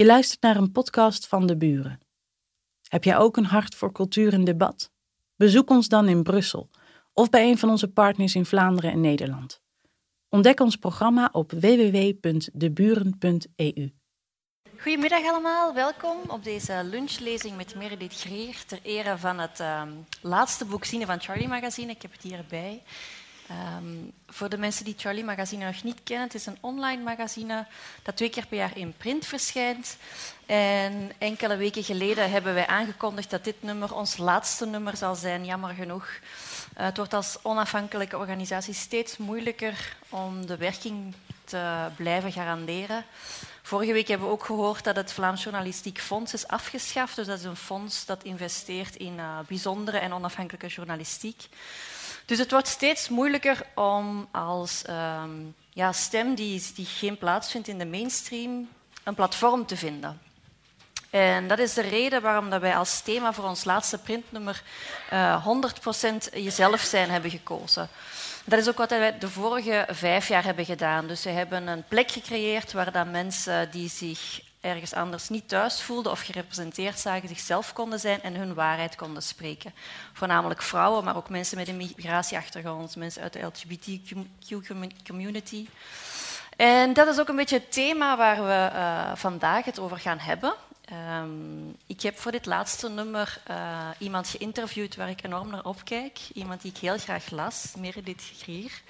Je luistert naar een podcast van de buren. Heb jij ook een hart voor cultuur en debat? Bezoek ons dan in Brussel of bij een van onze partners in Vlaanderen en Nederland. Ontdek ons programma op www.deburen.eu. Goedemiddag allemaal, welkom op deze lunchlezing met Meredith Greer ter ere van het uh, laatste boek Zine van Charlie Magazine. Ik heb het hierbij. Um, voor de mensen die Charlie Magazine nog niet kennen, het is een online magazine dat twee keer per jaar in print verschijnt. En enkele weken geleden hebben wij aangekondigd dat dit nummer ons laatste nummer zal zijn, jammer genoeg. Uh, het wordt als onafhankelijke organisatie steeds moeilijker om de werking te blijven garanderen. Vorige week hebben we ook gehoord dat het Vlaams Journalistiek Fonds is afgeschaft. Dus dat is een fonds dat investeert in uh, bijzondere en onafhankelijke journalistiek. Dus het wordt steeds moeilijker om als um, ja, stem die, die geen plaats vindt in de mainstream een platform te vinden. En dat is de reden waarom dat wij als thema voor ons laatste printnummer uh, 100% jezelf zijn hebben gekozen. Dat is ook wat wij de vorige vijf jaar hebben gedaan. Dus we hebben een plek gecreëerd waar dan mensen die zich ergens anders niet thuis voelden of gerepresenteerd zagen, zichzelf konden zijn en hun waarheid konden spreken. Voornamelijk vrouwen, maar ook mensen met een migratieachtergrond, mensen uit de LGBTQ-community. En dat is ook een beetje het thema waar we uh, vandaag het over gaan hebben. Um, ik heb voor dit laatste nummer uh, iemand geïnterviewd waar ik enorm naar opkijk. Iemand die ik heel graag las, Meredith Grier.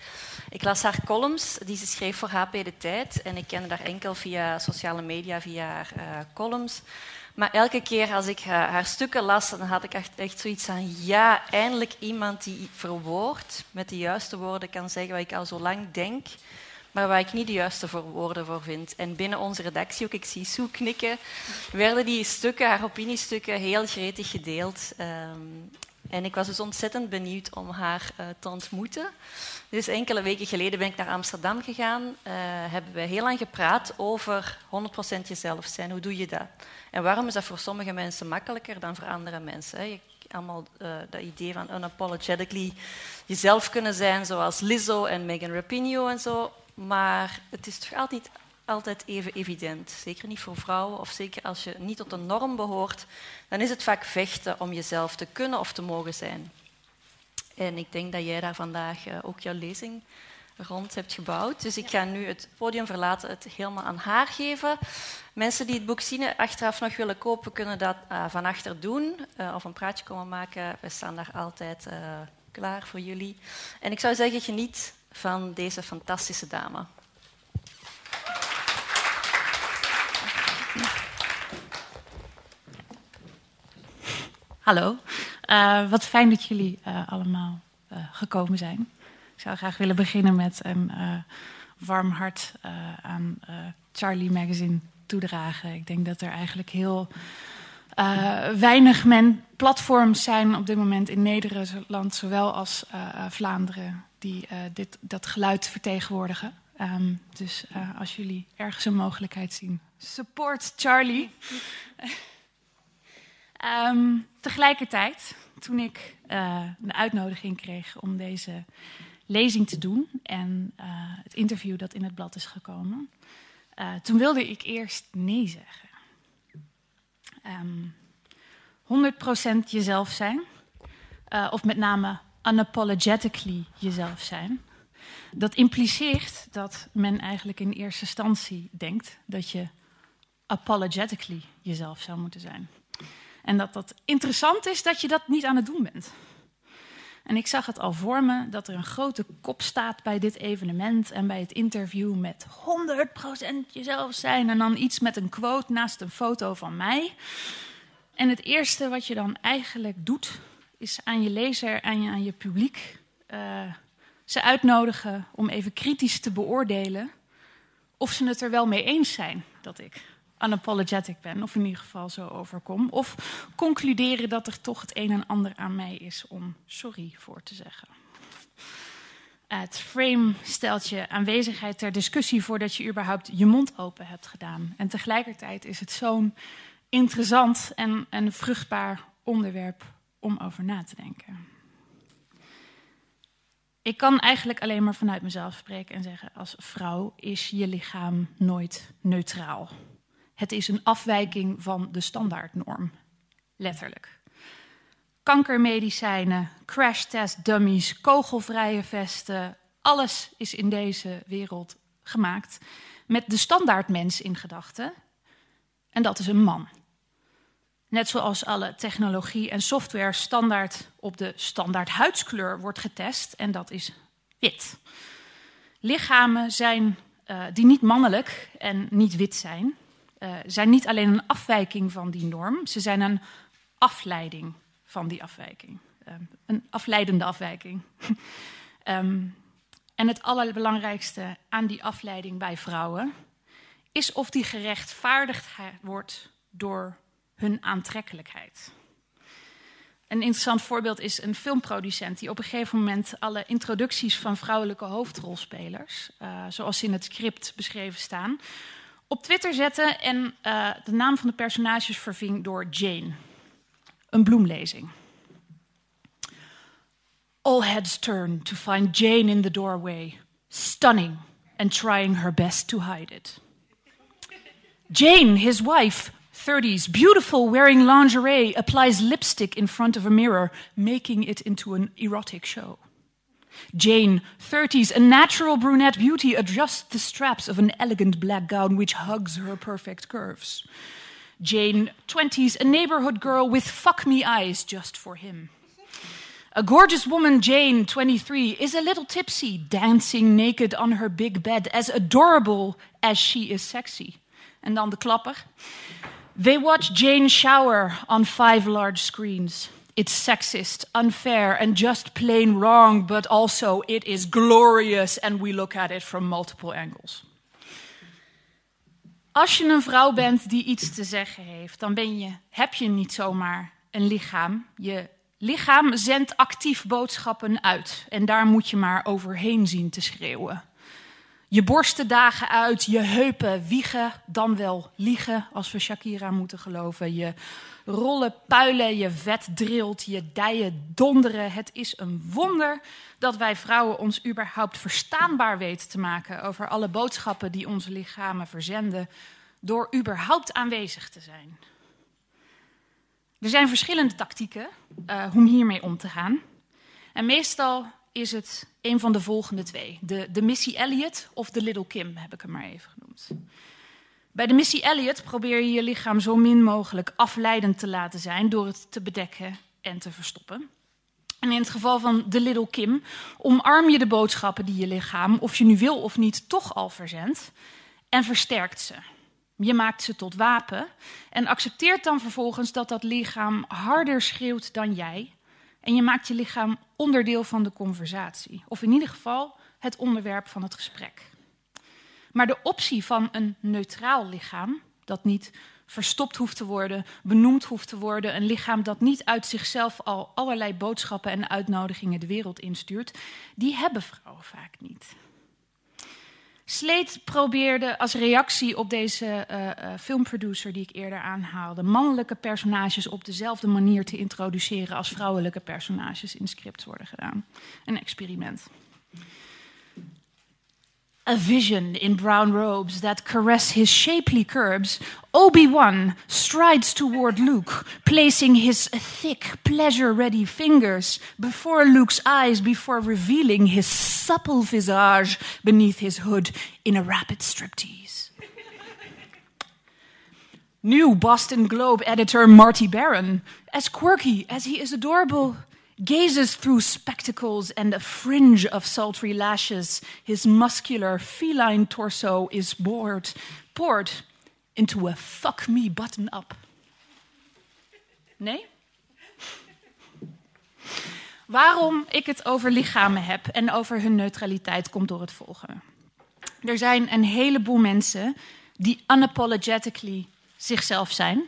Ik las haar columns die ze schreef voor HP De Tijd. En ik kende haar enkel via sociale media, via haar uh, columns. Maar elke keer als ik haar, haar, stukken las, dan had ik echt, echt zoiets van... Ja, eindelijk iemand die verwoord, met de juiste woorden kan zeggen wat ik al zo lang denk maar waar ik niet de juiste woorden voor vind. En binnen onze redactie, ook ik zie Sue knikken, werden die stukken, haar opiniestukken, heel gretig gedeeld. Um, en ik was dus ontzettend benieuwd om haar uh, te ontmoeten. Dus enkele weken geleden ben ik naar Amsterdam gegaan. Uh, hebben we heel lang gepraat over 100% jezelf zijn. Hoe doe je dat? En waarom is dat voor sommige mensen makkelijker dan voor andere mensen? Hè? Allemaal uh, dat idee van unapologetically jezelf kunnen zijn, zoals Lizzo en Megan Rapinoe en zo. Maar het is toch altijd, altijd even evident. Zeker niet voor vrouwen, of zeker als je niet tot de norm behoort, dan is het vaak vechten om jezelf te kunnen of te mogen zijn. En ik denk dat jij daar vandaag uh, ook jouw lezing rond hebt gebouwd. Dus ik ga nu het podium verlaten, het helemaal aan haar geven. Mensen die het boek zien achteraf nog willen kopen, kunnen dat uh, van achter doen uh, of een praatje komen maken. We staan daar altijd klaar voor jullie. En ik zou zeggen, geniet van deze fantastische dame. Hallo, uh, wat fijn dat jullie uh, allemaal uh, gekomen zijn. Ik zou graag willen beginnen met een warm hart aan Charlie Magazine toedragen. Ik denk dat er eigenlijk heel weinig men platforms zijn op dit moment in Nederland, zowel als Vlaanderen, die uh, dit, dat geluid vertegenwoordigen. Um, dus als jullie ergens een mogelijkheid zien, support Charlie. um, tegelijkertijd, toen ik de uitnodiging kreeg om deze lezing te doen en het interview dat in het blad is gekomen, toen wilde ik eerst nee zeggen. Um, ehm, 100% jezelf zijn, of met name unapologetically jezelf zijn. Dat impliceert dat men eigenlijk in eerste instantie denkt dat je apologetically jezelf zou moeten zijn. En dat dat interessant is dat je dat niet aan het doen bent. En ik zag het al voor me dat er een grote kop staat bij dit evenement en bij het interview met 100% jezelf zijn en dan iets met een quote naast een foto van mij. En het eerste wat je dan eigenlijk doet, is aan je lezer en aan je publiek uh, ze uitnodigen om even kritisch te beoordelen of ze het er wel mee eens zijn dat ik unapologetic ben, of in ieder geval zo overkom, of concluderen dat er toch het een en ander aan mij is om sorry voor te zeggen. Het frame stelt je aanwezigheid ter discussie voordat je überhaupt je mond open hebt gedaan. En tegelijkertijd is het zo'n interessant en, en vruchtbaar onderwerp om over na te denken. Ik kan eigenlijk alleen maar vanuit mezelf spreken en zeggen: als vrouw is je lichaam nooit neutraal. Het is een afwijking van de standaardnorm. Letterlijk. Kankermedicijnen, crashtest dummies, kogelvrije vesten, alles is in deze wereld gemaakt met de standaardmens in gedachten. En dat is een man. Net zoals alle technologie en software standaard op de standaard huidskleur wordt getest, en dat is wit. Lichamen zijn, uh, die niet mannelijk en niet wit zijn, uh, zijn niet alleen een afwijking van die norm, ze zijn een afleiding van die afwijking. Uh, een afleidende afwijking. um, en het allerbelangrijkste aan die afleiding bij vrouwen is of die gerechtvaardigd wordt door hun aantrekkelijkheid. Een interessant voorbeeld is een filmproducent die op een gegeven moment alle introducties van vrouwelijke hoofdrolspelers, uh, zoals ze in het script beschreven staan, op Twitter zette en uh, de naam van de personages verving door Jane. Een bloemlezing. All heads turn to find Jane in the doorway, stunning and trying her best to hide it. Jane, his wife, 30s, beautiful, wearing lingerie, applies lipstick in front of a mirror, making it into an erotic show. Jane, 30s, a natural brunette beauty, adjusts the straps of an elegant black gown which hugs her perfect curves. Jane, 20s, a neighborhood girl with fuck me eyes just for him. A gorgeous woman, Jane, 23, is a little tipsy, dancing naked on her big bed, as adorable as she is sexy. And on the klapper. They watch Jane shower on five large screens. It's sexist, unfair, and just plain wrong, but also it is glorious, and we look at it from multiple angles. Als je een vrouw bent die iets te zeggen heeft, dan ben je, heb je niet zomaar een lichaam. Je lichaam zendt actief boodschappen uit en daar moet je maar overheen zien te schreeuwen. Je borsten dagen uit, je heupen wiegen, dan wel liegen, als we Shakira moeten geloven. Je rollen puilen, je vet drilt, je dijen donderen. Het is een wonder dat wij vrouwen ons überhaupt verstaanbaar weten te maken over alle boodschappen die onze lichamen verzenden, door überhaupt aanwezig te zijn. Er zijn verschillende tactieken uh, om hiermee om te gaan. En meestal is het een van de volgende twee. De, de missie Elliot of de Little Kim, heb ik hem maar even genoemd. Bij de missie Elliot probeer je je lichaam zo min mogelijk afleidend te laten zijn door het te bedekken en te verstoppen. En in het geval van de Little Kim omarm je de boodschappen die je lichaam, of je nu wil of niet, toch al verzendt en versterkt ze. Je maakt ze tot wapen en accepteert dan vervolgens dat dat lichaam harder schreeuwt dan jij en je maakt je lichaam onderdeel van de conversatie. Of in ieder geval het onderwerp van het gesprek. Maar de optie van een neutraal lichaam, dat niet verstopt hoeft te worden, benoemd hoeft te worden, een lichaam dat niet uit zichzelf al allerlei boodschappen en uitnodigingen de wereld instuurt, die hebben vrouwen vaak niet. Sleet probeerde als reactie op deze uh, uh, filmproducer die ik eerder aanhaalde, mannelijke personages op dezelfde manier te introduceren als vrouwelijke personages in scripts worden gedaan. Een experiment. A vision in brown robes that caress his shapely curves, Obi-Wan strides toward Luke, placing his thick, pleasure-ready fingers before Luke's eyes before revealing his supple visage beneath his hood in a rapid striptease. New Boston Globe editor Marty Barron, as quirky as he is adorable, gazes through spectacles and a fringe of sultry lashes. His muscular, feline torso is bored, poured into a fuck me button up. Nee? Waarom ik het over lichamen heb en over hun neutraliteit komt door het volgende. Er zijn een heleboel mensen die unapologetically zichzelf zijn.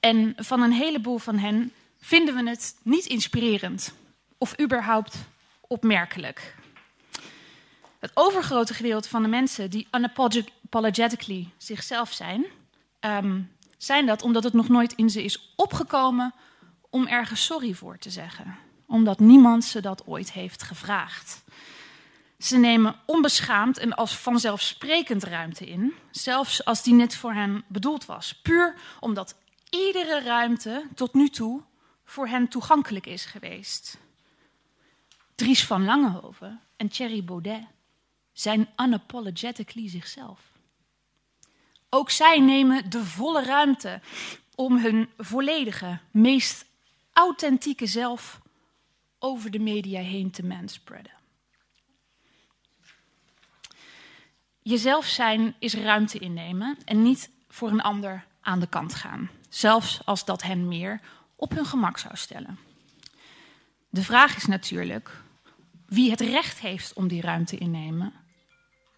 En van een heleboel van hen vinden we het niet inspirerend of überhaupt opmerkelijk. Het overgrote gedeelte van de mensen die unapologetically zichzelf zijn, um, zijn dat omdat het nog nooit in ze is opgekomen om ergens sorry voor te zeggen. Omdat niemand ze dat ooit heeft gevraagd. Ze nemen onbeschaamd en als vanzelfsprekend ruimte in, zelfs als die net voor hen bedoeld was. Puur omdat iedere ruimte tot nu toe voor hen toegankelijk is geweest. Dries van Langehoven en Thierry Baudet zijn unapologetically zichzelf. Ook zij nemen de volle ruimte om hun volledige, meest authentieke zelf over de media heen te manspreaden. Jezelf zijn is ruimte innemen en niet voor een ander aan de kant gaan, zelfs als dat hen meer op hun gemak zou stellen. De vraag is natuurlijk wie het recht heeft om die ruimte innemen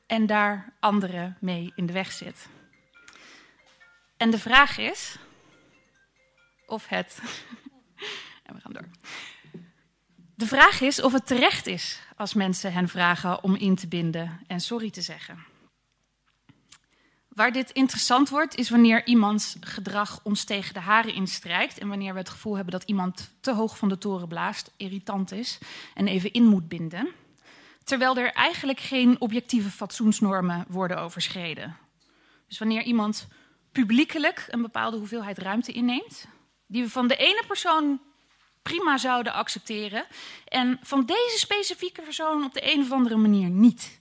en daar anderen mee in de weg zit. En de vraag is of het. en we gaan door. De vraag is of het terecht is als mensen hen vragen om in te binden en sorry te zeggen. Waar dit interessant wordt, is wanneer iemands gedrag ons tegen de haren instrijkt. En wanneer we het gevoel hebben dat iemand te hoog van de toren blaast, irritant is en even in moet binden. Terwijl er eigenlijk geen objectieve fatsoensnormen worden overschreden. Dus wanneer iemand publiekelijk een bepaalde hoeveelheid ruimte inneemt, die we van de ene persoon prima zouden accepteren, en van deze specifieke persoon op de een of andere manier niet.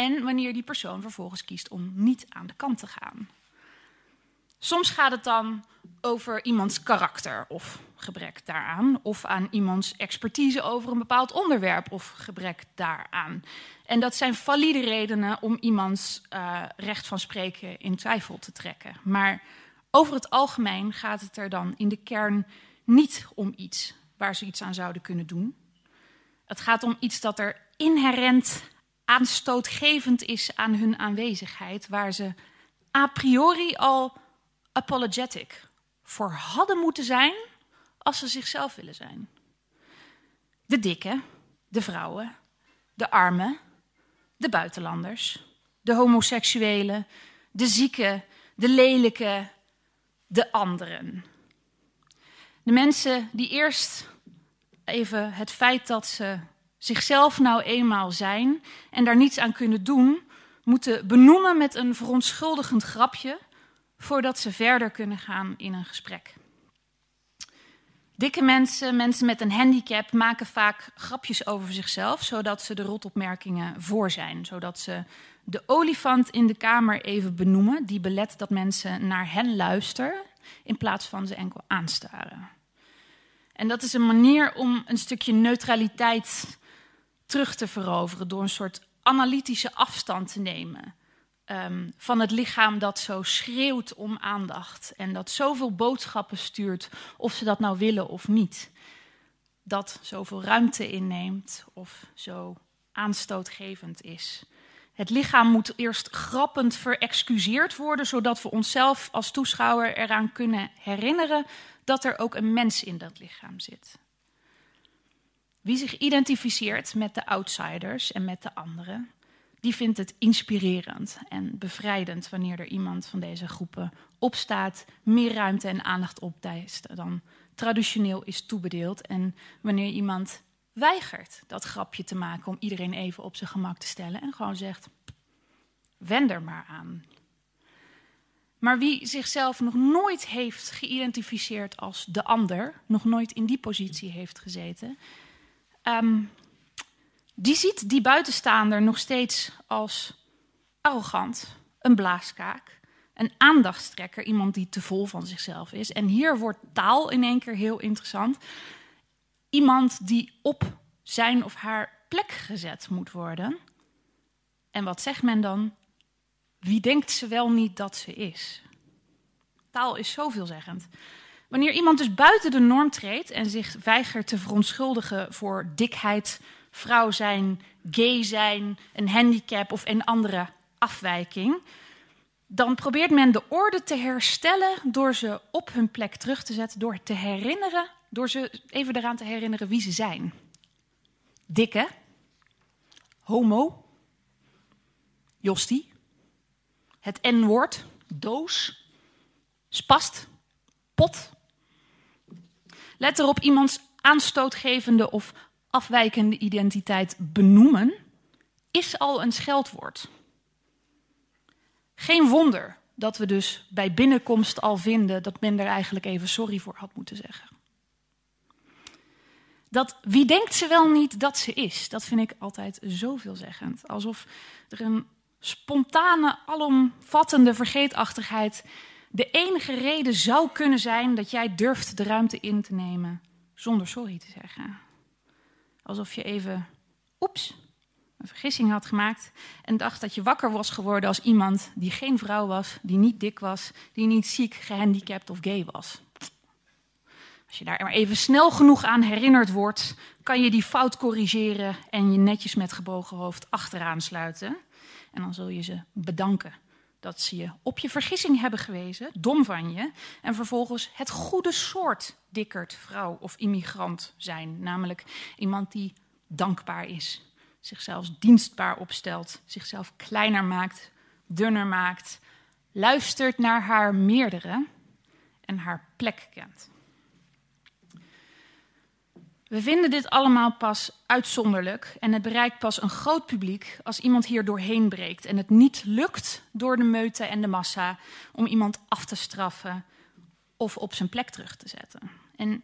En wanneer die persoon vervolgens kiest om niet aan de kant te gaan. Soms gaat het dan over iemands karakter of gebrek daaraan, of aan iemands expertise over een bepaald onderwerp of gebrek daaraan. En dat zijn valide redenen om iemands uh, recht van spreken in twijfel te trekken. Maar over het algemeen gaat het er dan in de kern niet om iets waar ze iets aan zouden kunnen doen. Het gaat om iets dat er inherent aanstootgevend is aan hun aanwezigheid, waar ze a priori al apologetic voor hadden moeten zijn als ze zichzelf willen zijn. De dikke, de vrouwen, de armen, de buitenlanders, de homoseksuelen, de zieken, de lelijke, de anderen. De mensen die eerst even het feit dat ze zichzelf nou eenmaal zijn en daar niets aan kunnen doen, moeten benoemen met een verontschuldigend grapje voordat ze verder kunnen gaan in een gesprek. Dikke mensen, mensen met een handicap, maken vaak grapjes over zichzelf, zodat ze de rotopmerkingen voor zijn. Zodat ze de olifant in de kamer even benoemen, die belet dat mensen naar hen luisteren, in plaats van ze enkel aanstaren. En dat is een manier om een stukje neutraliteit terug te veroveren door een soort analytische afstand te nemen um, van het lichaam dat zo schreeuwt om aandacht en dat zoveel boodschappen stuurt, of ze dat nou willen of niet. Dat zoveel ruimte inneemt of zo aanstootgevend is. Het lichaam moet eerst grappend verexcuseerd worden, zodat we onszelf als toeschouwer eraan kunnen herinneren dat er ook een mens in dat lichaam zit. Wie zich identificeert met de outsiders en met de anderen, die vindt het inspirerend en bevrijdend wanneer er iemand van deze groepen opstaat, meer ruimte en aandacht opdijst dan traditioneel is toebedeeld. En wanneer iemand weigert dat grapje te maken om iedereen even op zijn gemak te stellen en gewoon zegt: wend er maar aan. Maar wie zichzelf nog nooit heeft geïdentificeerd als de ander, nog nooit in die positie heeft gezeten, um, die ziet die buitenstaander nog steeds als arrogant, een blaaskaak, een aandachtstrekker, iemand die te vol van zichzelf is. En hier wordt taal in één keer heel interessant. Iemand die op zijn of haar plek gezet moet worden. En wat zegt men dan? Wie denkt ze wel niet dat ze is? Taal is zo veelzeggend. Wanneer iemand dus buiten de norm treedt en zich weigert te verontschuldigen voor dikheid, vrouw zijn, gay zijn, een handicap of een andere afwijking, dan probeert men de orde te herstellen door ze op hun plek terug te zetten, door te herinneren, door ze even eraan te herinneren wie ze zijn. Dikke, homo, jostie, het N-woord, doos, spast, pot. Let erop iemands aanstootgevende of afwijkende identiteit benoemen is al een scheldwoord. Geen wonder dat we dus bij binnenkomst al vinden dat men er eigenlijk even sorry voor had moeten zeggen. Dat wie denkt ze wel niet dat ze is, dat vind ik altijd zoveelzeggend. Alsof er een spontane, alomvattende vergeetachtigheid de enige reden zou kunnen zijn dat jij durft de ruimte in te nemen zonder sorry te zeggen. Alsof je even, oeps, een vergissing had gemaakt en dacht dat je wakker was geworden als iemand die geen vrouw was, die niet dik was, die niet ziek, gehandicapt of gay was. Als je daar maar even snel genoeg aan herinnerd wordt, kan je die fout corrigeren en je netjes met gebogen hoofd achteraan sluiten. En dan zul je ze bedanken dat ze je op je vergissing hebben gewezen, dom van je, en vervolgens het goede soort dikkerd, vrouw of immigrant zijn. Namelijk iemand die dankbaar is, zichzelf dienstbaar opstelt, zichzelf kleiner maakt, dunner maakt, luistert naar haar meerdere en haar plek kent. We vinden dit allemaal pas uitzonderlijk en het bereikt pas een groot publiek als iemand hier doorheen breekt en het niet lukt door de meute en de massa om iemand af te straffen of op zijn plek terug te zetten. En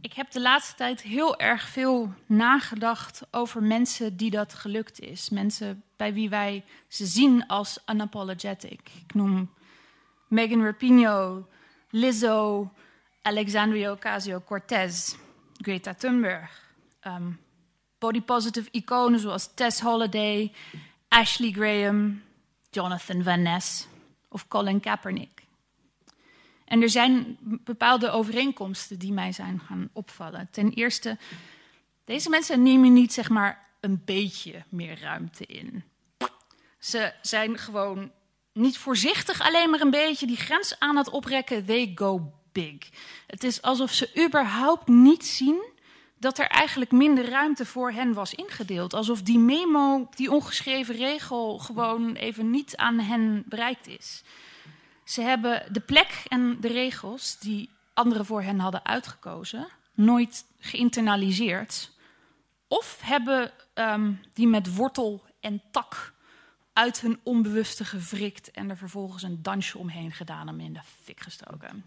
ik heb de laatste tijd heel erg veel nagedacht over mensen die dat gelukt is. Mensen bij wie wij ze zien als unapologetic. Ik noem Megan Rapinoe, Lizzo, Alexandria Ocasio-Cortez. Greta Thunberg. Um, body positive iconen zoals Tess Holliday, Ashley Graham, Jonathan Van Ness of Colin Kaepernick. En er zijn bepaalde overeenkomsten die mij zijn gaan opvallen. Ten eerste, deze mensen nemen niet zeg maar een beetje meer ruimte in. Ze zijn gewoon niet voorzichtig alleen maar een beetje die grens aan het oprekken. They go big. Het is alsof ze überhaupt niet zien dat er eigenlijk minder ruimte voor hen was ingedeeld. Alsof die memo, die ongeschreven regel, gewoon even niet aan hen bereikt is. Ze hebben de plek en de regels die anderen voor hen hadden uitgekozen, nooit geïnternaliseerd. Of hebben um, die met wortel en tak uit hun onbewuste gewrikt en er vervolgens een dansje omheen gedaan en in de fik gestoken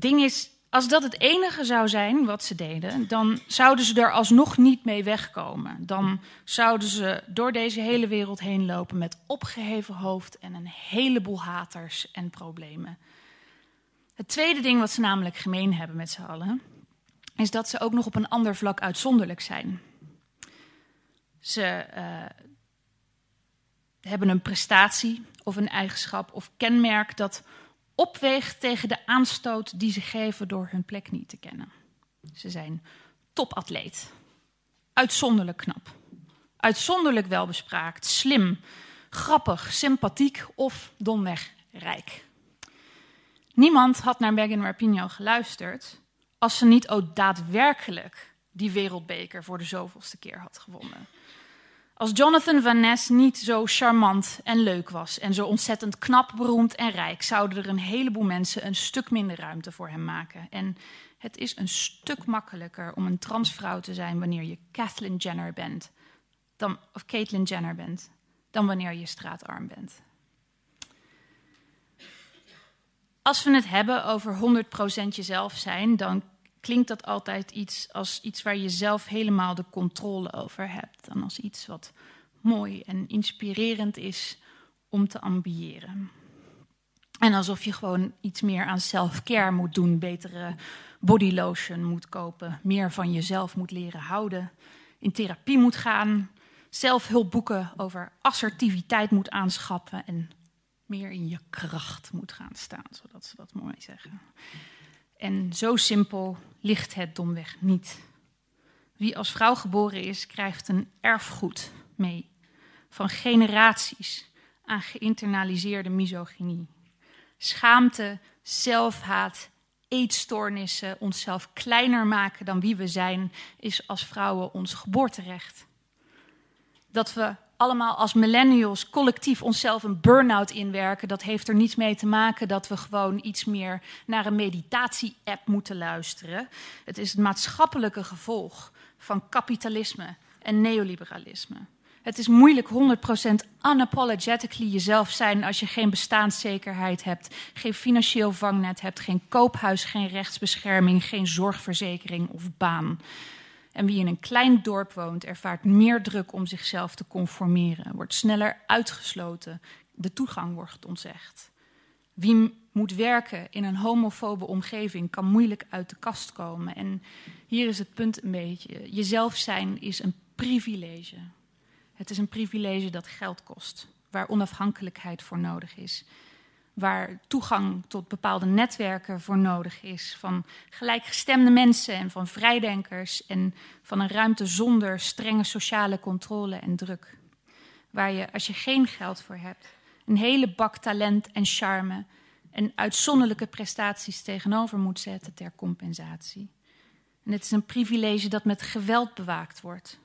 ding is, als dat het enige zou zijn wat ze deden, dan zouden ze er alsnog niet mee wegkomen. Dan zouden ze door deze hele wereld heen lopen met opgeheven hoofd en een heleboel haters en problemen. Het tweede ding wat ze namelijk gemeen hebben met z'n allen, is dat ze ook nog op een ander vlak uitzonderlijk zijn. Ze uh, hebben een prestatie of een eigenschap of kenmerk dat opweegt tegen de aanstoot die ze geven door hun plek niet te kennen. Ze zijn topatleet, uitzonderlijk knap, uitzonderlijk welbespraakt, slim, grappig, sympathiek of domweg rijk. Niemand had naar Megan Rapinoe geluisterd als ze niet ook daadwerkelijk die wereldbeker voor de zoveelste keer had gewonnen. Als Jonathan Van Ness niet zo charmant en leuk was en zo ontzettend knap, beroemd en rijk, zouden er een heleboel mensen een stuk minder ruimte voor hem maken. En het is een stuk makkelijker om een transvrouw te zijn wanneer je Kathleen Jenner bent, dan, of Caitlyn Jenner bent, dan wanneer je straatarm bent. Als we het hebben over 100% jezelf zijn, dan klinkt dat altijd iets als iets waar je zelf helemaal de controle over hebt. Dan als iets wat mooi en inspirerend is om te ambiëren. En alsof je gewoon iets meer aan self-care moet doen, betere body lotion moet kopen, meer van jezelf moet leren houden, in therapie moet gaan, zelfhulpboeken over assertiviteit moet aanschaffen en meer in je kracht moet gaan staan, zodat ze dat mooi zeggen. En zo simpel ligt het domweg niet. Wie als vrouw geboren is, krijgt een erfgoed mee van generaties aan geïnternaliseerde misogynie. Schaamte, zelfhaat, eetstoornissen, onszelf kleiner maken dan wie we zijn, is als vrouwen ons geboorterecht. Dat we allemaal als millennials collectief onszelf een burn-out inwerken, dat heeft er niets mee te maken dat we gewoon iets meer naar een meditatie-app moeten luisteren. Het is het maatschappelijke gevolg van kapitalisme en neoliberalisme. Het is moeilijk 100% unapologetically jezelf zijn als je geen bestaanszekerheid hebt, geen financieel vangnet hebt, geen koophuis, geen rechtsbescherming, geen zorgverzekering of baan. En wie in een klein dorp woont, ervaart meer druk om zichzelf te conformeren, wordt sneller uitgesloten, de toegang wordt ontzegd. Wie moet werken in een homofobe omgeving kan moeilijk uit de kast komen. En hier is het punt een beetje: jezelf zijn is een privilege. Het is een privilege dat geld kost, waar onafhankelijkheid voor nodig is, waar toegang tot bepaalde netwerken voor nodig is, van gelijkgestemde mensen en van vrijdenkers en van een ruimte zonder strenge sociale controle en druk. Waar je, als je geen geld voor hebt, een hele bak talent en charme en uitzonderlijke prestaties tegenover moet zetten ter compensatie. En het is een privilege dat met geweld bewaakt wordt,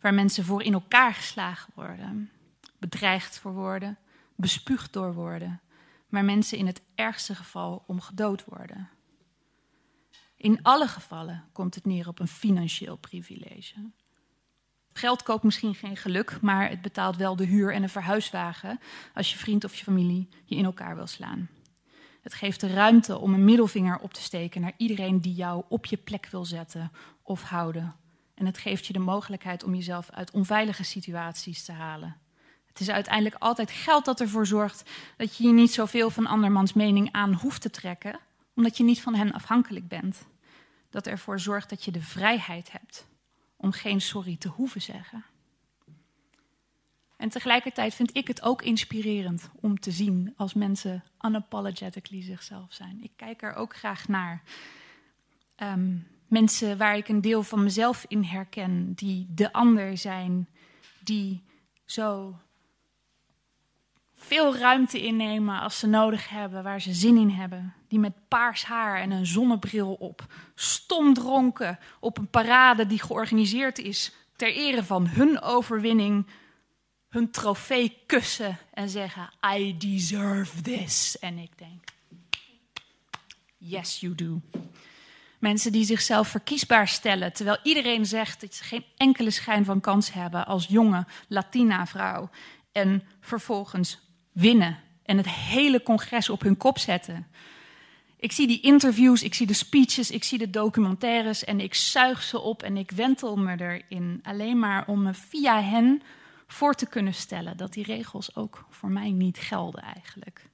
waar mensen voor in elkaar geslagen worden, bedreigd voor worden, bespuugd door worden, waar mensen in het ergste geval om gedood worden. In alle gevallen komt het neer op een financieel privilege. Geld koopt misschien geen geluk, maar het betaalt wel de huur en een verhuiswagen als je vriend of je familie je in elkaar wil slaan. Het geeft de ruimte om een middelvinger op te steken naar iedereen die jou op je plek wil zetten of houden. En het geeft je de mogelijkheid om jezelf uit onveilige situaties te halen. Het is uiteindelijk altijd geld dat ervoor zorgt dat je je niet zoveel van andermans mening aan hoeft te trekken, omdat je niet van hen afhankelijk bent. Dat ervoor zorgt dat je de vrijheid hebt om geen sorry te hoeven zeggen. En tegelijkertijd vind ik het ook inspirerend om te zien als mensen unapologetically zichzelf zijn. Ik kijk er ook graag naar. Ehm, mensen waar ik een deel van mezelf in herken, die de ander zijn, die zo veel ruimte innemen als ze nodig hebben, waar ze zin in hebben. Die met paars haar en een zonnebril op, stom dronken op een parade die georganiseerd is ter ere van hun overwinning hun trofee kussen en zeggen: I deserve this. En ik denk: Yes, you do. Mensen die zichzelf verkiesbaar stellen, terwijl iedereen zegt dat ze geen enkele schijn van kans hebben als jonge Latina-vrouw. En vervolgens winnen en het hele congres op hun kop zetten. Ik zie die interviews, ik zie de speeches, ik zie de documentaires en ik zuig ze op en ik wentel me erin. Alleen maar om me via hen voor te kunnen stellen dat die regels ook voor mij niet gelden eigenlijk.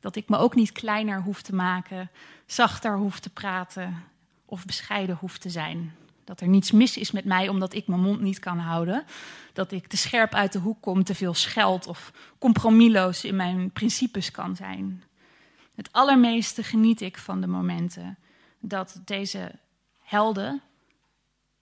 Dat ik me ook niet kleiner hoef te maken, zachter hoef te praten of bescheiden hoef te zijn. Dat er niets mis is met mij omdat ik mijn mond niet kan houden. Dat ik te scherp uit de hoek kom, te veel scheld of compromisloos in mijn principes kan zijn. Het allermeeste geniet ik van de momenten dat deze helden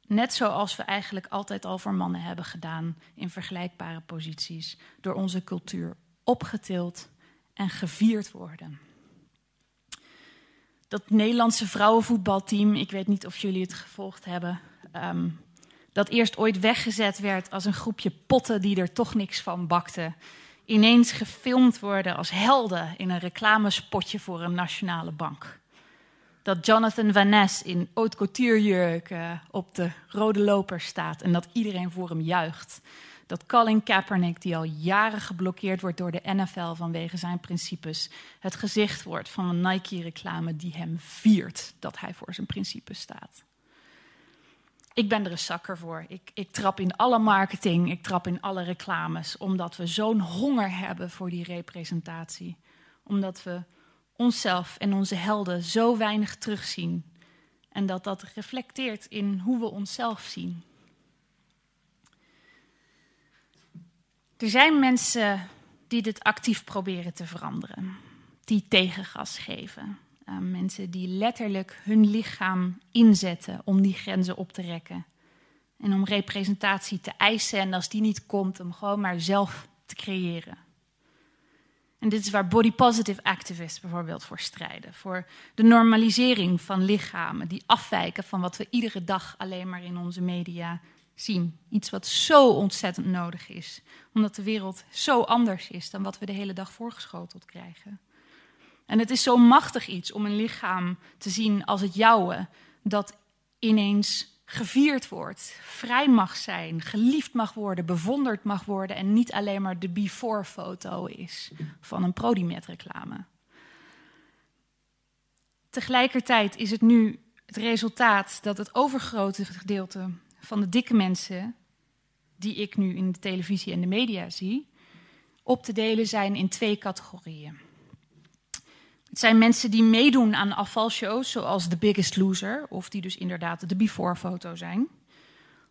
Net zoals we eigenlijk altijd al voor mannen hebben gedaan in vergelijkbare posities, door onze cultuur opgetild en gevierd worden. Dat Nederlandse vrouwenvoetbalteam, ik weet niet of jullie het gevolgd hebben, um, dat eerst ooit weggezet werd als een groepje potten die er toch niks van bakten, ineens gefilmd worden als helden in een reclamespotje voor een nationale bank dat Jonathan Van Ness in haute couturejurk uh, op de rode loper staat en dat iedereen voor hem juicht. Dat Colin Kaepernick, die al jaren geblokkeerd wordt door de NFL vanwege zijn principes, het gezicht wordt van een Nike-reclame die hem viert dat hij voor zijn principes staat. Ik ben er een zakker voor. Ik, ik trap in alle marketing, ik trap in alle reclames, omdat we zo'n honger hebben voor die representatie. Omdat we onszelf en onze helden zo weinig terugzien. En dat dat reflecteert in hoe we onszelf zien. Er zijn mensen die dit actief proberen te veranderen, die tegengas geven. Uh, mensen die letterlijk hun lichaam inzetten om die grenzen op te rekken. En om representatie te eisen en als die niet komt, om gewoon maar zelf te creëren. En dit is waar body positive activists bijvoorbeeld voor strijden. Voor de normalisering van lichamen die afwijken van wat we iedere dag alleen maar in onze media zien. Iets wat zo ontzettend nodig is, omdat de wereld zo anders is dan wat we de hele dag voorgeschoteld krijgen. En het is zo machtig iets om een lichaam te zien als het jouwe, dat ineens gevierd wordt, vrij mag zijn, geliefd mag worden, bewonderd mag worden en niet alleen maar de before-foto is van een Prodimet-reclame. Tegelijkertijd is het nu het resultaat dat het overgrote gedeelte van de dikke mensen die ik nu in de televisie en de media zie, op te delen zijn in twee categorieën. Het zijn mensen die meedoen aan afvalshows, zoals The Biggest Loser, of die dus inderdaad de before-foto zijn.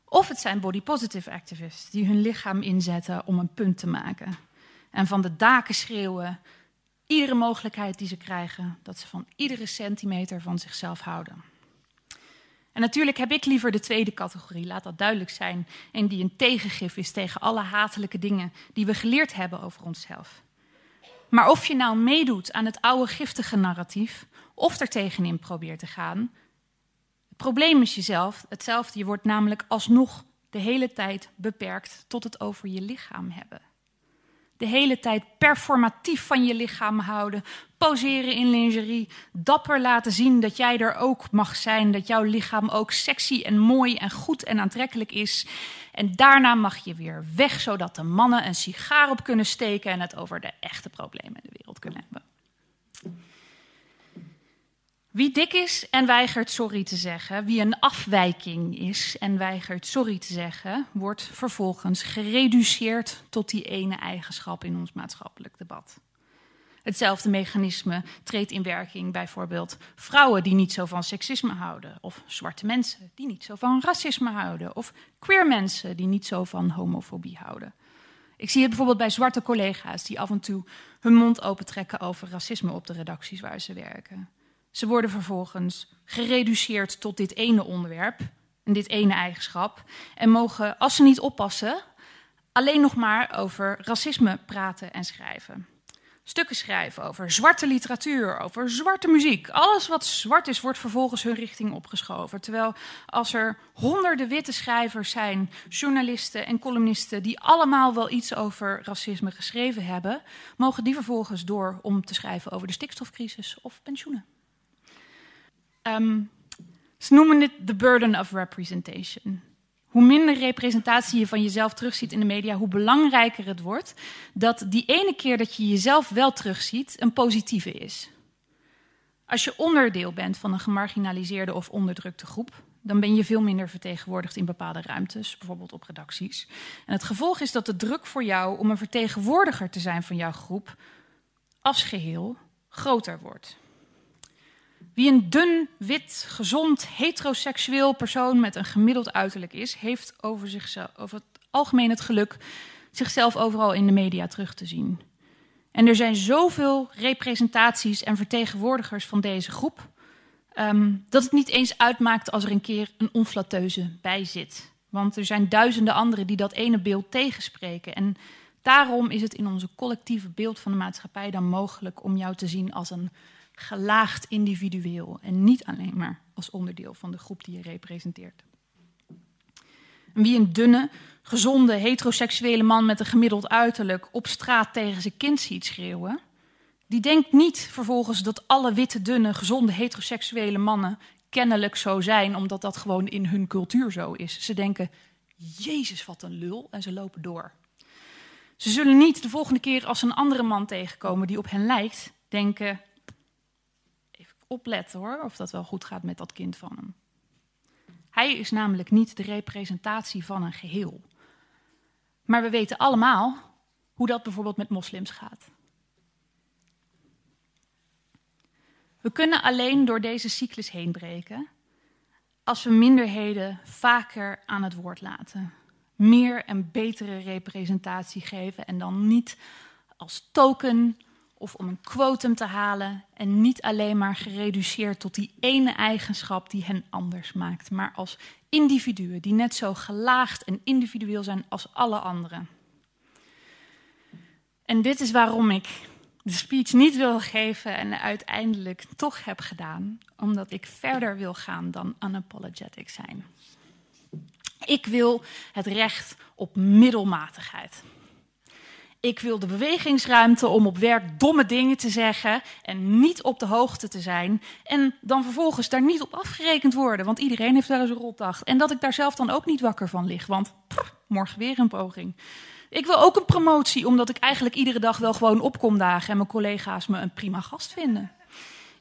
Of het zijn body positive activists die hun lichaam inzetten om een punt te maken. En van de daken schreeuwen, iedere mogelijkheid die ze krijgen, dat ze van iedere centimeter van zichzelf houden. En natuurlijk heb ik liever de tweede categorie, laat dat duidelijk zijn, en die een tegengif is tegen alle hatelijke dingen die we geleerd hebben over onszelf. Maar of je nou meedoet aan het oude giftige narratief of er tegenin probeert te gaan, het probleem is jezelf hetzelfde. Je wordt namelijk alsnog de hele tijd beperkt tot het over je lichaam hebben de hele tijd performatief van je lichaam houden, poseren in lingerie, dapper laten zien dat jij er ook mag zijn, dat jouw lichaam ook sexy en mooi en goed en aantrekkelijk is. En daarna mag je weer weg, zodat de mannen een sigaar op kunnen steken en het over de echte problemen in de wereld kunnen hebben. Wie dik is en weigert sorry te zeggen, wie een afwijking is en weigert sorry te zeggen, wordt vervolgens gereduceerd tot die ene eigenschap in ons maatschappelijk debat. Hetzelfde mechanisme treedt in werking bijvoorbeeld vrouwen die niet zo van seksisme houden, of zwarte mensen die niet zo van racisme houden, of queer mensen die niet zo van homofobie houden. Ik zie het bijvoorbeeld bij zwarte collega's die af en toe hun mond opentrekken over racisme op de redacties waar ze werken. Ze worden vervolgens gereduceerd tot dit ene onderwerp en dit ene eigenschap. En mogen, als ze niet oppassen, alleen nog maar over racisme praten en schrijven. Stukken schrijven over zwarte literatuur, over zwarte muziek. Alles wat zwart is, wordt vervolgens hun richting opgeschoven. Terwijl als er honderden witte schrijvers zijn, journalisten en columnisten, die allemaal wel iets over racisme geschreven hebben, mogen die vervolgens door om te schrijven over de stikstofcrisis of pensioenen. Um, ze noemen dit the burden of representation. Hoe minder representatie je van jezelf terugziet in de media, hoe belangrijker het wordt dat die ene keer dat je jezelf wel terugziet, een positieve is. Als je onderdeel bent van een gemarginaliseerde of onderdrukte groep, dan ben je veel minder vertegenwoordigd in bepaalde ruimtes, bijvoorbeeld op redacties. En het gevolg is dat de druk voor jou om een vertegenwoordiger te zijn van jouw groep als geheel groter wordt. Wie een dun, wit, gezond, heteroseksueel persoon met een gemiddeld uiterlijk is, heeft over, zichzelf, over het algemeen het geluk zichzelf overal in de media terug te zien. En er zijn zoveel representaties en vertegenwoordigers van deze groep, um, dat het niet eens uitmaakt als er een keer een onflateuze bij zit. Want er zijn duizenden anderen die dat ene beeld tegenspreken. En daarom is het in onze collectieve beeld van de maatschappij dan mogelijk om jou te zien als een gelaagd individueel en niet alleen maar als onderdeel van de groep die je representeert. En wie een dunne, gezonde, heteroseksuele man met een gemiddeld uiterlijk op straat tegen zijn kind ziet schreeuwen, die denkt niet vervolgens dat alle witte, dunne, gezonde, heteroseksuele mannen kennelijk zo zijn, omdat dat gewoon in hun cultuur zo is. Ze denken, Jezus, wat een lul, en ze lopen door. Ze zullen niet de volgende keer als een andere man tegenkomen die op hen lijkt, denken, opletten hoor, of dat wel goed gaat met dat kind van hem. Hij is namelijk niet de representatie van een geheel. Maar we weten allemaal hoe dat bijvoorbeeld met moslims gaat. We kunnen alleen door deze cyclus heen breken als we minderheden vaker aan het woord laten. Meer en betere representatie geven en dan niet als token of om een quotum te halen en niet alleen maar gereduceerd tot die ene eigenschap die hen anders maakt, maar als individuen die net zo gelaagd en individueel zijn als alle anderen. En dit is waarom ik de speech niet wil geven en uiteindelijk toch heb gedaan, omdat ik verder wil gaan dan unapologetic zijn. Ik wil het recht op middelmatigheid. Ik wil de bewegingsruimte om op werk domme dingen te zeggen en niet op de hoogte te zijn. En dan vervolgens daar niet op afgerekend worden, want iedereen heeft wel eens een rotdag. En dat ik daar zelf dan ook niet wakker van lig, want morgen weer een poging. Ik wil ook een promotie, omdat ik eigenlijk iedere dag wel gewoon opkom dagen en mijn collega's me een prima gast vinden.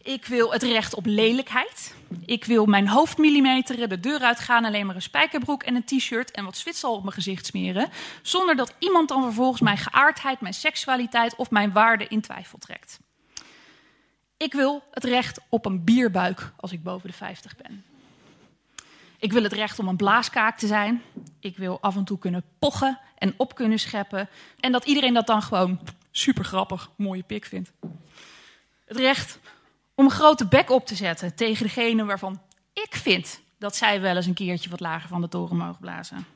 Ik wil het recht op lelijkheid. Ik wil mijn hoofd millimeteren, de deur uitgaan, alleen maar een spijkerbroek en een t-shirt en wat zwitsal op mijn gezicht smeren. Zonder dat iemand dan vervolgens mijn geaardheid, mijn seksualiteit of mijn waarde in twijfel trekt. Ik wil het recht op een bierbuik als ik boven de 50 ben. Ik wil het recht om een blaaskaak te zijn. Ik wil af en toe kunnen pochen en op kunnen scheppen. En dat iedereen dat dan gewoon super grappig, mooie pik vindt. Het recht om een grote bek op te zetten tegen degene waarvan ik vind dat zij wel eens een keertje wat lager van de toren mogen blazen.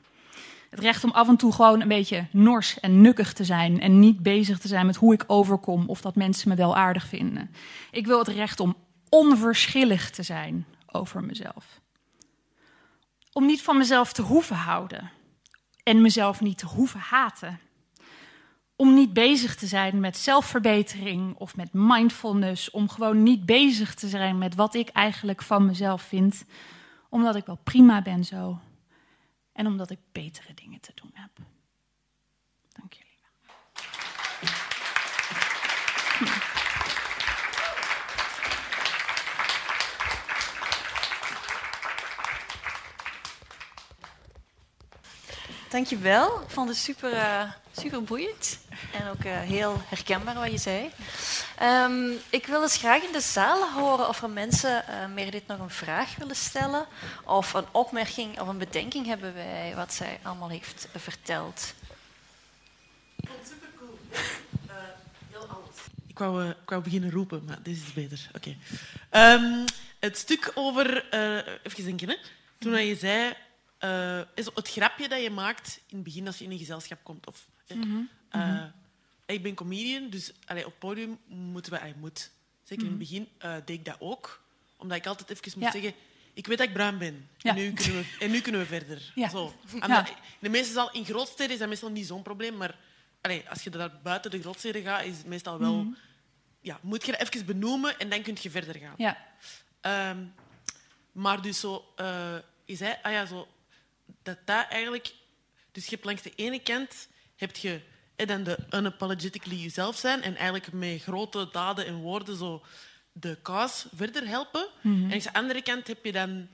Het recht om af en toe gewoon een beetje nors en nukkig te zijn en niet bezig te zijn met hoe ik overkom of dat mensen me wel aardig vinden. Ik wil het recht om onverschillig te zijn over mezelf. Om niet van mezelf te hoeven houden en mezelf niet te hoeven haten om niet bezig te zijn met zelfverbetering of met mindfulness, om gewoon niet bezig te zijn met wat ik eigenlijk van mezelf vind, omdat ik wel prima ben zo en omdat ik betere dingen te doen heb. Dank jullie wel. Dankjewel. Vond het super, uh, super boeiend en ook uh, heel herkenbaar wat je zei. Um, ik wil eens graag in de zaal horen of er mensen uh, meer dit nog een vraag willen stellen of een opmerking of een bedenking hebben bij wat zij allemaal heeft verteld. Ik vond het super cool. heel alles. Ik wou, ik wou beginnen roepen, maar dit is beter. Oké. Okay. Um, het stuk over... even denken, hè. Toen je zei uh, is het grapje dat je maakt in het begin als je in een gezelschap komt. Of, mm -hmm. uh, ik ben comedian, dus allee, op podium moeten we... Allee, moet. Zeker in het begin uh, deed ik dat ook. Omdat ik altijd even moet ja. zeggen... Ik weet dat ik bruin ben. Ja. En, nu kunnen we, en nu kunnen we verder. Ja. Zo. Ja. De meeste zal, in grootsteden is dat meestal niet zo'n probleem. Maar allee, als je daar buiten de grootsteden gaat, is het meestal wel... Mm. Ja, moet je dat even benoemen en dan kun je verder gaan. Ja. Um, maar dus zo... je zei... Ah ja, zo dat dat eigenlijk... Dus je hebt langs de ene kant heb je dan de unapologetically jezelf zijn en eigenlijk met grote daden en woorden zo de cause verder helpen. Mm -hmm. En aan de andere kant heb je dan,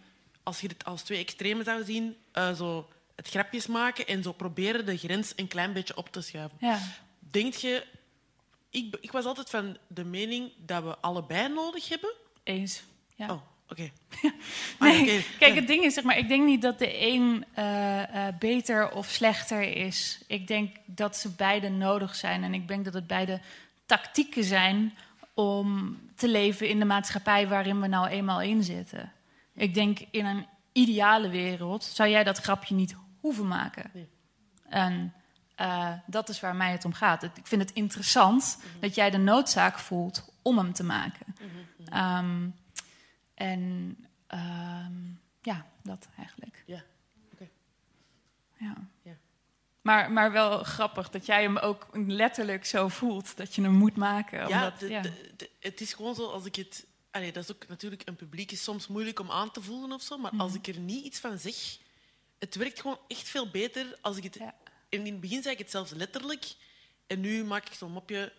als je het als twee extremen zou zien, uh, zo het grapjes maken en zo proberen de grens een klein beetje op te schuiven. Ja. Denk je... Ik, ik was altijd van de mening dat we allebei nodig hebben. Eens, ja. Oh, oké. Okay. nee, okay. Kijk, het ding is, zeg maar, ik denk niet dat de een uh, uh, beter of slechter is. Ik denk dat ze beide nodig zijn. En ik denk dat het beide tactieken zijn om te leven in de maatschappij waarin we nou eenmaal in zitten. Ik denk in een ideale wereld zou jij dat grapje niet hoeven maken. Nee. En uh, dat is waar mij het om gaat. Ik vind het interessant mm -hmm. dat jij de noodzaak voelt om hem te maken. Mm -hmm. um, en um, ja, dat eigenlijk. Ja, oké. Ja. ja. Maar, maar wel grappig dat jij hem ook letterlijk zo voelt dat je hem moet maken. Omdat, ja, de, ja. de, de, het is gewoon zo als ik het. Allee, dat is ook natuurlijk een publiek is soms moeilijk om aan te voelen of zo, maar Mhm. als ik er niet iets van zeg, het werkt gewoon echt veel beter als ik het. Ja. In het begin zei ik het zelfs letterlijk, en nu maak ik zo'n mopje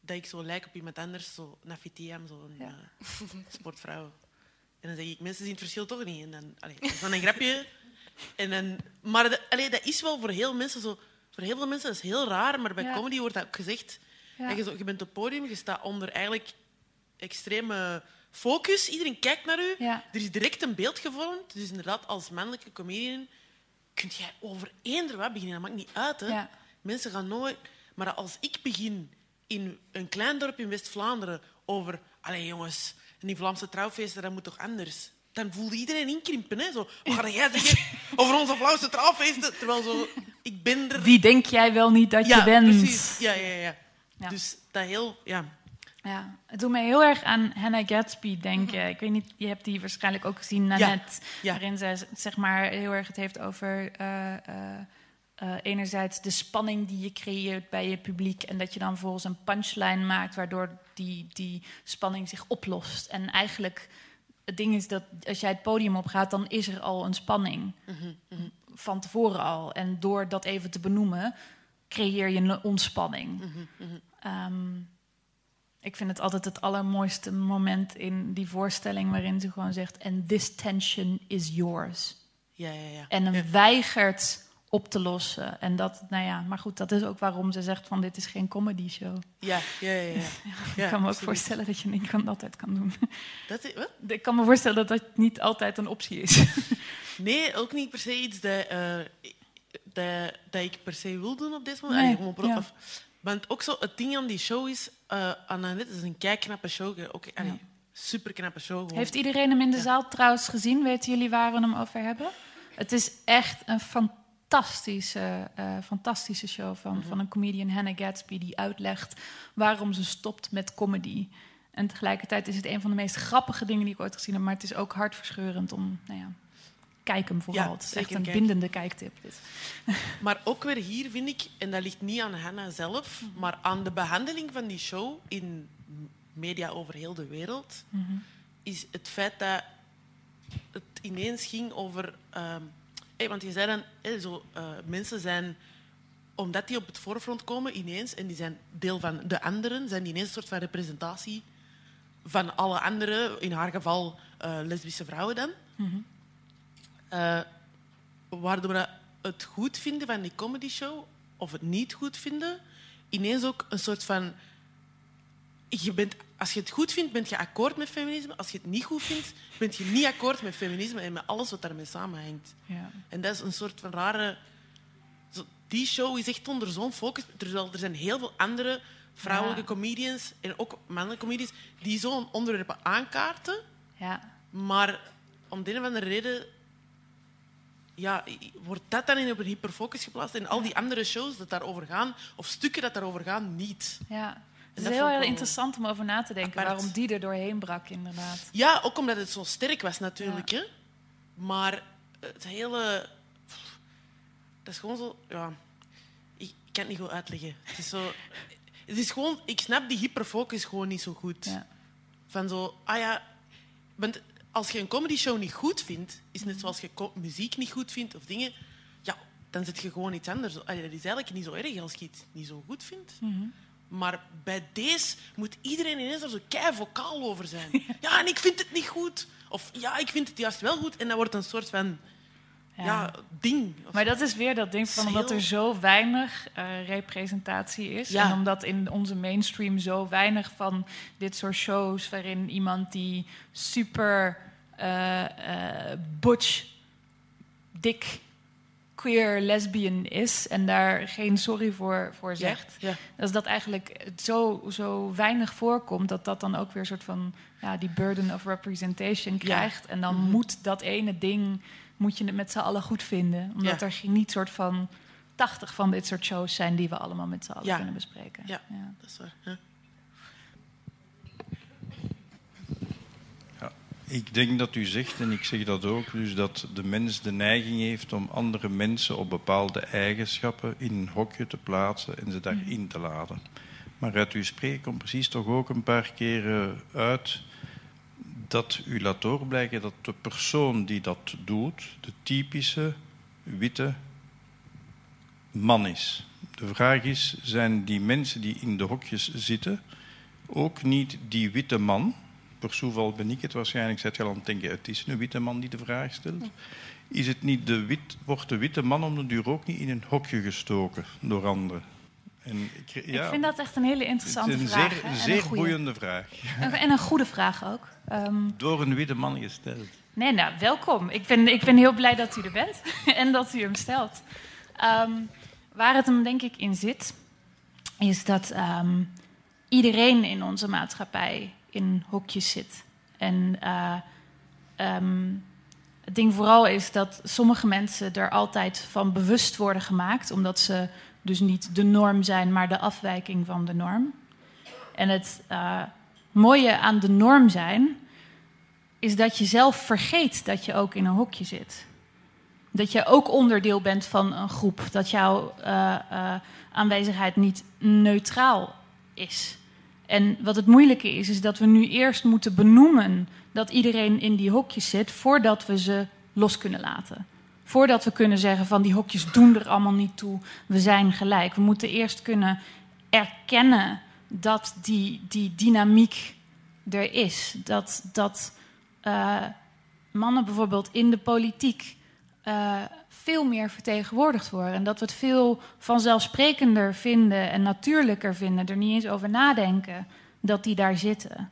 dat ik zo lijk op iemand anders, zo Nafitiam, zo'n Ja. uh, sportvrouw. En dan zeg ik, mensen zien het verschil toch niet. En dan, allee, dat is dan een grapje. En dan, maar de, allee, dat is wel voor heel mensen zo. Voor heel veel mensen dat is heel raar, maar bij Ja. comedy wordt dat ook gezegd. Ja. Dat je, zo, je bent op het podium, je staat onder eigenlijk extreme focus. Iedereen kijkt naar u. Ja. Er is direct een beeld gevormd. Dus inderdaad, als mannelijke comedian kun jij over eender wat beginnen. Dat maakt niet uit. Hè. Ja. Mensen gaan nooit... Maar als ik begin in een klein dorp in West-Vlaanderen over... Allee, jongens, en die Vlaamse trouwfeesten, dat moet toch anders? Dan voelde iedereen inkrimpen. Hè? Zo, wat ga jij zeggen over onze Vlaamse trouwfeesten? Terwijl zo, ik ben er... Wie denk jij wel niet dat ja, je bent? precies. Ja, ja, ja, Ja. Dus dat heel... Ja. Ja, het doet me heel erg aan Hannah Gatsby denken. Ik weet niet, je hebt die waarschijnlijk ook gezien, Nanette. ja. Waarin zij zeg maar heel erg het heeft over eh, eh, uh, enerzijds de spanning die je creëert bij je publiek en dat je dan volgens een punchline maakt waardoor die, die spanning zich oplost. En eigenlijk het ding is dat als jij het podium opgaat, dan is er al een spanning Mhm, mhm, van tevoren al. En door dat even te benoemen, creëer je een ontspanning. mhm. Ehm, ik vind het altijd het allermooiste moment in die voorstelling waarin ze gewoon zegt: And this tension is yours. Ja, ja, ja. En Ja. weigert op te lossen. En dat, nou ja, maar goed, dat is ook waarom ze zegt: van dit is geen comedy show. Ja, ja, ja. ja. Ja, ik kan me ook voorstellen dat je niet kan altijd kan doen. Dat is, wat? ik kan me voorstellen dat dat niet altijd een optie is. Nee, ook niet per se iets dat, eh, dat, dat ik per se wil doen op dit moment. Nee, Allee, gewoon of- Want ook zo, het ding aan die show is, uh, Annette is een kijkknappe show. Ook, allee, Ja. Super knappe show. Gewoon. Heeft iedereen hem in de zaal trouwens gezien? Weten jullie waar we hem over hebben? Het is echt een fantastische, eh, fantastische show van, van een comedian, Hannah Gatsby, die uitlegt waarom ze stopt met comedy. En tegelijkertijd is het een van de meest grappige dingen die ik ooit gezien heb, maar het is ook hartverscheurend om, nou ja, kijk hem vooral. Ja, het is echt een bindende kijktip. Dit. Maar ook weer hier vind ik, en dat ligt niet aan Hannah zelf, Mhm. maar aan de behandeling van die show in media over heel de wereld, Mhm. is het feit dat het ineens ging over. ehm, want je zei dan, zo, eh, mensen zijn, omdat die op het voorfront komen ineens, en die zijn deel van de anderen, zijn die ineens een soort van representatie van alle andere, in haar geval eh, lesbische vrouwen dan. Eh, waardoor we het goed vinden van die comedy show, of het niet goed vinden, ineens ook een soort van. Je bent, als je het goed vindt, ben je akkoord met feminisme. Als je het niet goed vindt, ben je niet akkoord met feminisme en met alles wat daarmee samenhangt. Ja. En dat is een soort van rare. zo- Die show is echt onder zo'n focus. Terwijl er zijn heel veel andere vrouwelijke Ja. comedians en ook mannelijke comedians die zo'n onderwerpen aankaarten. ja. Maar om de een of andere reden ja, wordt dat dan in op een hyperfocus geplaatst en al die andere shows dat daarover gaan, of stukken dat daarover gaan, niet. ja. Het is heel, heel interessant om over na te denken apart. waarom die er doorheen brak, inderdaad. Ja, ook omdat het zo sterk was natuurlijk. Hè? Maar het hele... Dat is gewoon zo... Ja, ik, ik kan het niet goed uitleggen. Het is zo... Het is gewoon... Ik snap die hyperfocus gewoon niet zo goed. Ja. Van zo... Ah ja... Want als je een comedy show niet goed vindt, is net zoals je muziek niet goed vindt of dingen, ja, dan zit je gewoon iets anders. Allee, dat is eigenlijk niet zo erg als je iets niet zo goed vindt. Mhm. Maar bij deze moet iedereen ineens er zo kei vocaal over zijn. Ja, en ik vind het niet goed. Of ja, ik vind het juist wel goed. En dat wordt een soort van ja. ding. Maar dat is weer dat ding van omdat er zo weinig eh, representatie is. Ja. En omdat in onze mainstream zo weinig van dit soort shows... waarin iemand die super eh, eh, butch, dik, queer, lesbian is... en daar geen sorry voor, voor zegt... Ja, ja. dat dat eigenlijk het zo, zo weinig voorkomt... dat dat dan ook weer een soort van ja, die burden of representation krijgt. En dan Mhm. moet dat ene ding moet je het met z'n allen goed vinden. Omdat er geen- niet soort van 80 van dit soort shows zijn die we allemaal met z'n allen kunnen bespreken. Ja. Dat is waar. Ik denk dat u zegt, en ik zeg dat ook, dus dat de mens de neiging heeft om andere mensen op bepaalde eigenschappen in een hokje te plaatsen en ze daarin te laden. Maar uit uw spreken komt precies toch ook een paar keren uit dat u laat doorblijken dat de persoon die dat doet, de typische witte man is. De vraag is, zijn die mensen die in de hokjes zitten ook niet die witte man? Per toeval ben ik het waarschijnlijk, zet je al aan het denken, het is een witte man die de vraag stelt. Is het niet de wit, wordt de witte man om de duur ook niet in een hokje gestoken door anderen? En ik, ja, Ik vind dat echt een hele het interessante is een vraag. zeer, een en zeer boeiende vraag. En een goede vraag ook. Ehm, Door een witte man gesteld. Nee, nou, welkom. Ik ben, ik ben heel blij dat u er bent en dat u hem stelt. Ehm, waar het hem denk ik in zit, is dat ehm, iedereen in onze maatschappij in hokjes zit. En eh, ehm, het ding vooral is dat sommige mensen er altijd van bewust worden gemaakt, omdat ze dus niet de norm zijn, maar de afwijking van de norm. En het eh, mooie aan de norm zijn, is dat je zelf vergeet dat je ook in een hokje zit. Dat je ook onderdeel bent van een groep. Dat jouw uh, aanwezigheid niet neutraal is. En wat het moeilijke is, is dat we nu eerst moeten benoemen dat iedereen in die hokjes zit voordat we ze los kunnen laten. Voordat we kunnen zeggen van die hokjes doen er allemaal niet toe, we zijn gelijk. We moeten eerst kunnen erkennen dat die, die dynamiek er is. Dat, dat uh, mannen bijvoorbeeld in de politiek uh, veel meer vertegenwoordigd worden. En dat we het veel vanzelfsprekender vinden en natuurlijker vinden, er niet eens over nadenken dat die daar zitten.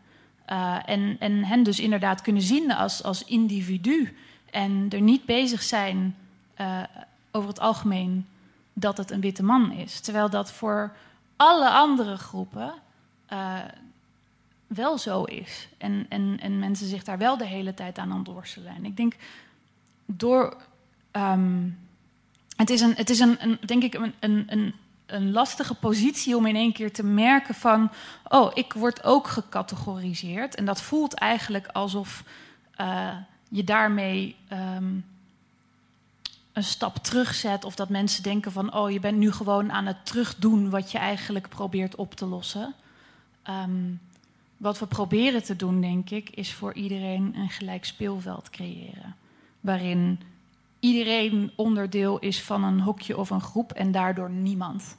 Uh, en, en hen dus inderdaad kunnen zien als, als individu. En er niet bezig zijn uh, over het algemeen dat het een witte man is. Terwijl dat voor alle andere groepen wel zo is. En, en, en mensen zich daar wel de hele tijd aan aan het worstelen. En ik denk door. Um, het is, een, het is een, een denk ik, een, een, een lastige positie om in één keer te merken van... oh, ik word ook gecategoriseerd. En dat voelt eigenlijk alsof uh, je daarmee um, een stap terugzet... of dat mensen denken van, oh, je bent nu gewoon aan het terugdoen... wat je eigenlijk probeert op te lossen. Um, wat we proberen te doen, denk ik, is voor iedereen een gelijk speelveld creëren. Waarin iedereen onderdeel is van een hokje of een groep en daardoor niemand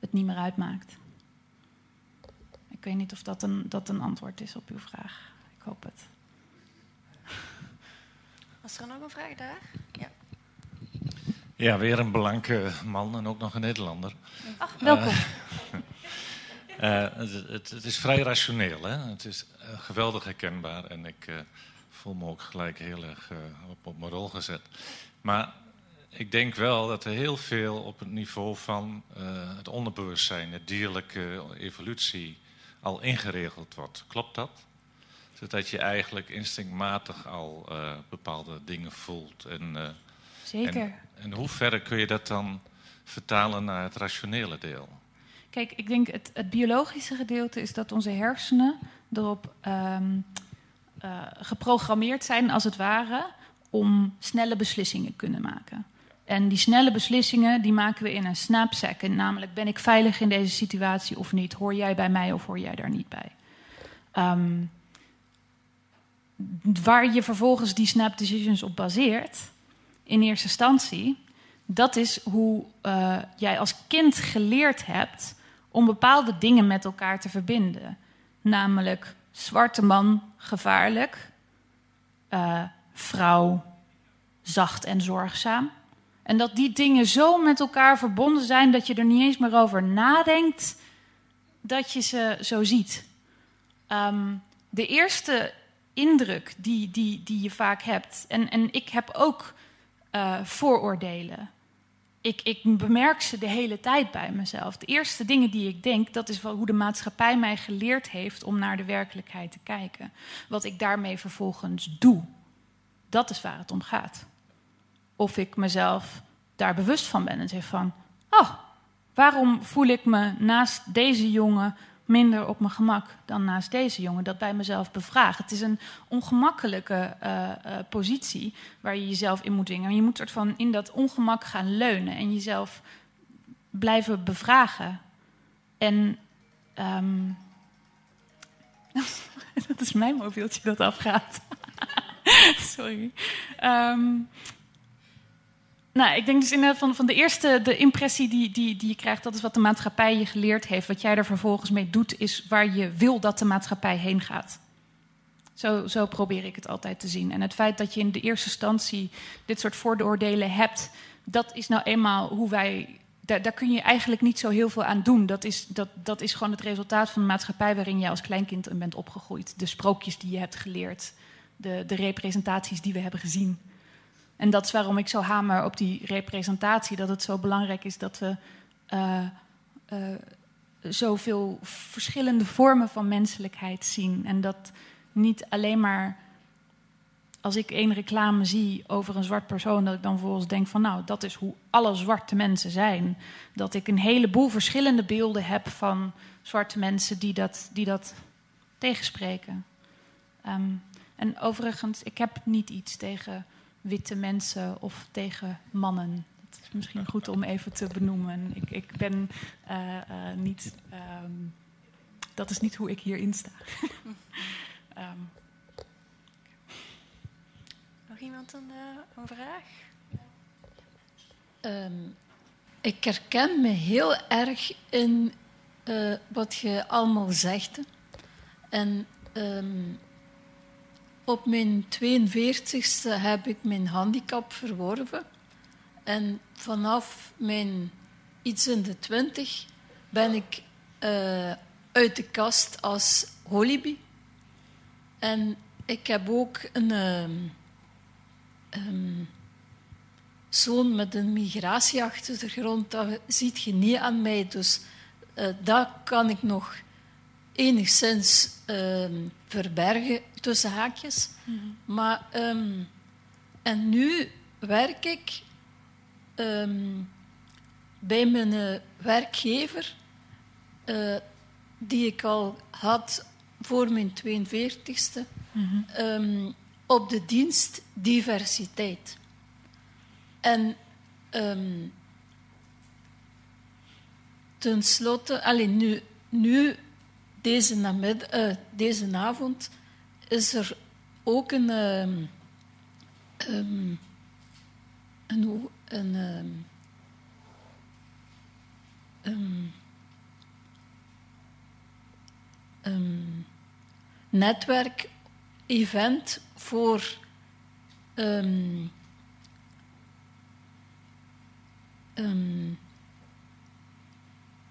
het niet meer uitmaakt. Ik weet niet of dat een, dat een antwoord is op uw vraag. Ik hoop het. Was er nog een vraag daar? Ja. Ja, weer een blanke man en ook nog een Nederlander. Ach, welkom. Uh, uh, het, het, het, is vrij rationeel, hè? het is uh, geweldig herkenbaar en ik uh, voel me ook gelijk heel erg op, op mijn rol gezet. Maar ik denk wel dat er heel veel op het niveau van het onderbewustzijn, de dierlijke evolutie, al ingeregeld wordt. Klopt dat? Zodat je eigenlijk instinctmatig al bepaalde dingen voelt. En, Zeker. En, en hoe ver kun je dat dan vertalen naar het rationele deel? Kijk, ik denk het, het, biologische gedeelte is dat onze hersenen erop um, uh, geprogrammeerd zijn, als het ware, om snelle beslissingen kunnen maken. En die snelle beslissingen die maken we in een snapsecond. Namelijk, ben ik veilig in deze situatie of niet? Hoor jij bij mij of hoor jij daar niet bij? Um, waar je vervolgens die snap decisions op baseert, in eerste instantie, dat is hoe uh, jij als kind geleerd hebt om bepaalde dingen met elkaar te verbinden. Namelijk zwarte man gevaarlijk, uh, vrouw zacht en zorgzaam. En dat die dingen zo met elkaar verbonden zijn dat je er niet eens meer over nadenkt dat je ze zo ziet. Um, de eerste indruk die, die, die je vaak hebt, en, en ik heb ook uh, vooroordelen ik, ik bemerk ze de hele tijd bij mezelf. De eerste dingen die ik denk, dat is wel hoe de maatschappij mij geleerd heeft om naar de werkelijkheid te kijken. Wat ik daarmee vervolgens doe, dat is waar het om gaat. Of ik mezelf daar bewust van ben en zeg van, oh, waarom voel ik me naast deze jongen minder op mijn gemak dan naast deze jongen. Dat bij mezelf bevraag. Het is een ongemakkelijke uh, uh, positie waar je jezelf in moet dwingen. Je moet soort van in dat ongemak gaan leunen en jezelf blijven bevragen. En um... dat is mijn mobieltje dat afgaat. Sorry. Um... Nou, ik denk dus inderdaad van, van de eerste de impressie die, die, die je krijgt, dat is wat de maatschappij je geleerd heeft. Wat jij er vervolgens mee doet, is waar je wil dat de maatschappij heen gaat. Zo, zo probeer ik het altijd te zien. En het feit dat je in de eerste instantie dit soort vooroordelen hebt, dat is nou eenmaal hoe wij. Daar, daar, kun je eigenlijk niet zo heel veel aan doen. Dat is, dat, dat is gewoon het resultaat van de maatschappij waarin je als kleinkind in bent opgegroeid. De sprookjes die je hebt geleerd, de, de representaties die we hebben gezien. En dat is waarom ik zo hamer op die representatie. Dat het zo belangrijk is dat we uh, uh, zoveel verschillende vormen van menselijkheid zien. En dat niet alleen maar als ik één reclame zie over een zwart persoon, dat ik dan vervolgens denk van nou, dat is hoe alle zwarte mensen zijn. Dat ik een heleboel verschillende beelden heb van zwarte mensen die dat, die dat tegenspreken. Um, en overigens, ik heb niet iets tegen witte mensen of tegen mannen. Dat is misschien goed om even te benoemen. Ik, ik ben uh, uh, niet. Um, dat is niet hoe ik hierin sta. um. Nog iemand een, uh, een vraag? Um, ik herken me heel erg in wat je allemaal zegt. En um, op mijn 42ste heb ik mijn handicap verworven. En vanaf mijn iets in de twintig ben ik uh, uit de kast als holibi. En ik heb ook een um, um, zoon met een migratieachtergrond. Dat ziet je niet aan mij. Dus uh, dat kan ik nog enigszins um, verbergen tussen haakjes. Mm -hmm. Maar, um, en nu werk ik um, bij mijn uh, werkgever, uh, die ik al had voor mijn 42ste, mm -hmm. op de dienst diversiteit. En ten slotte, alleen nu, nu deze, namid, uh, deze avond is er ook een, um, um, een, een um, um, netwerk-event voor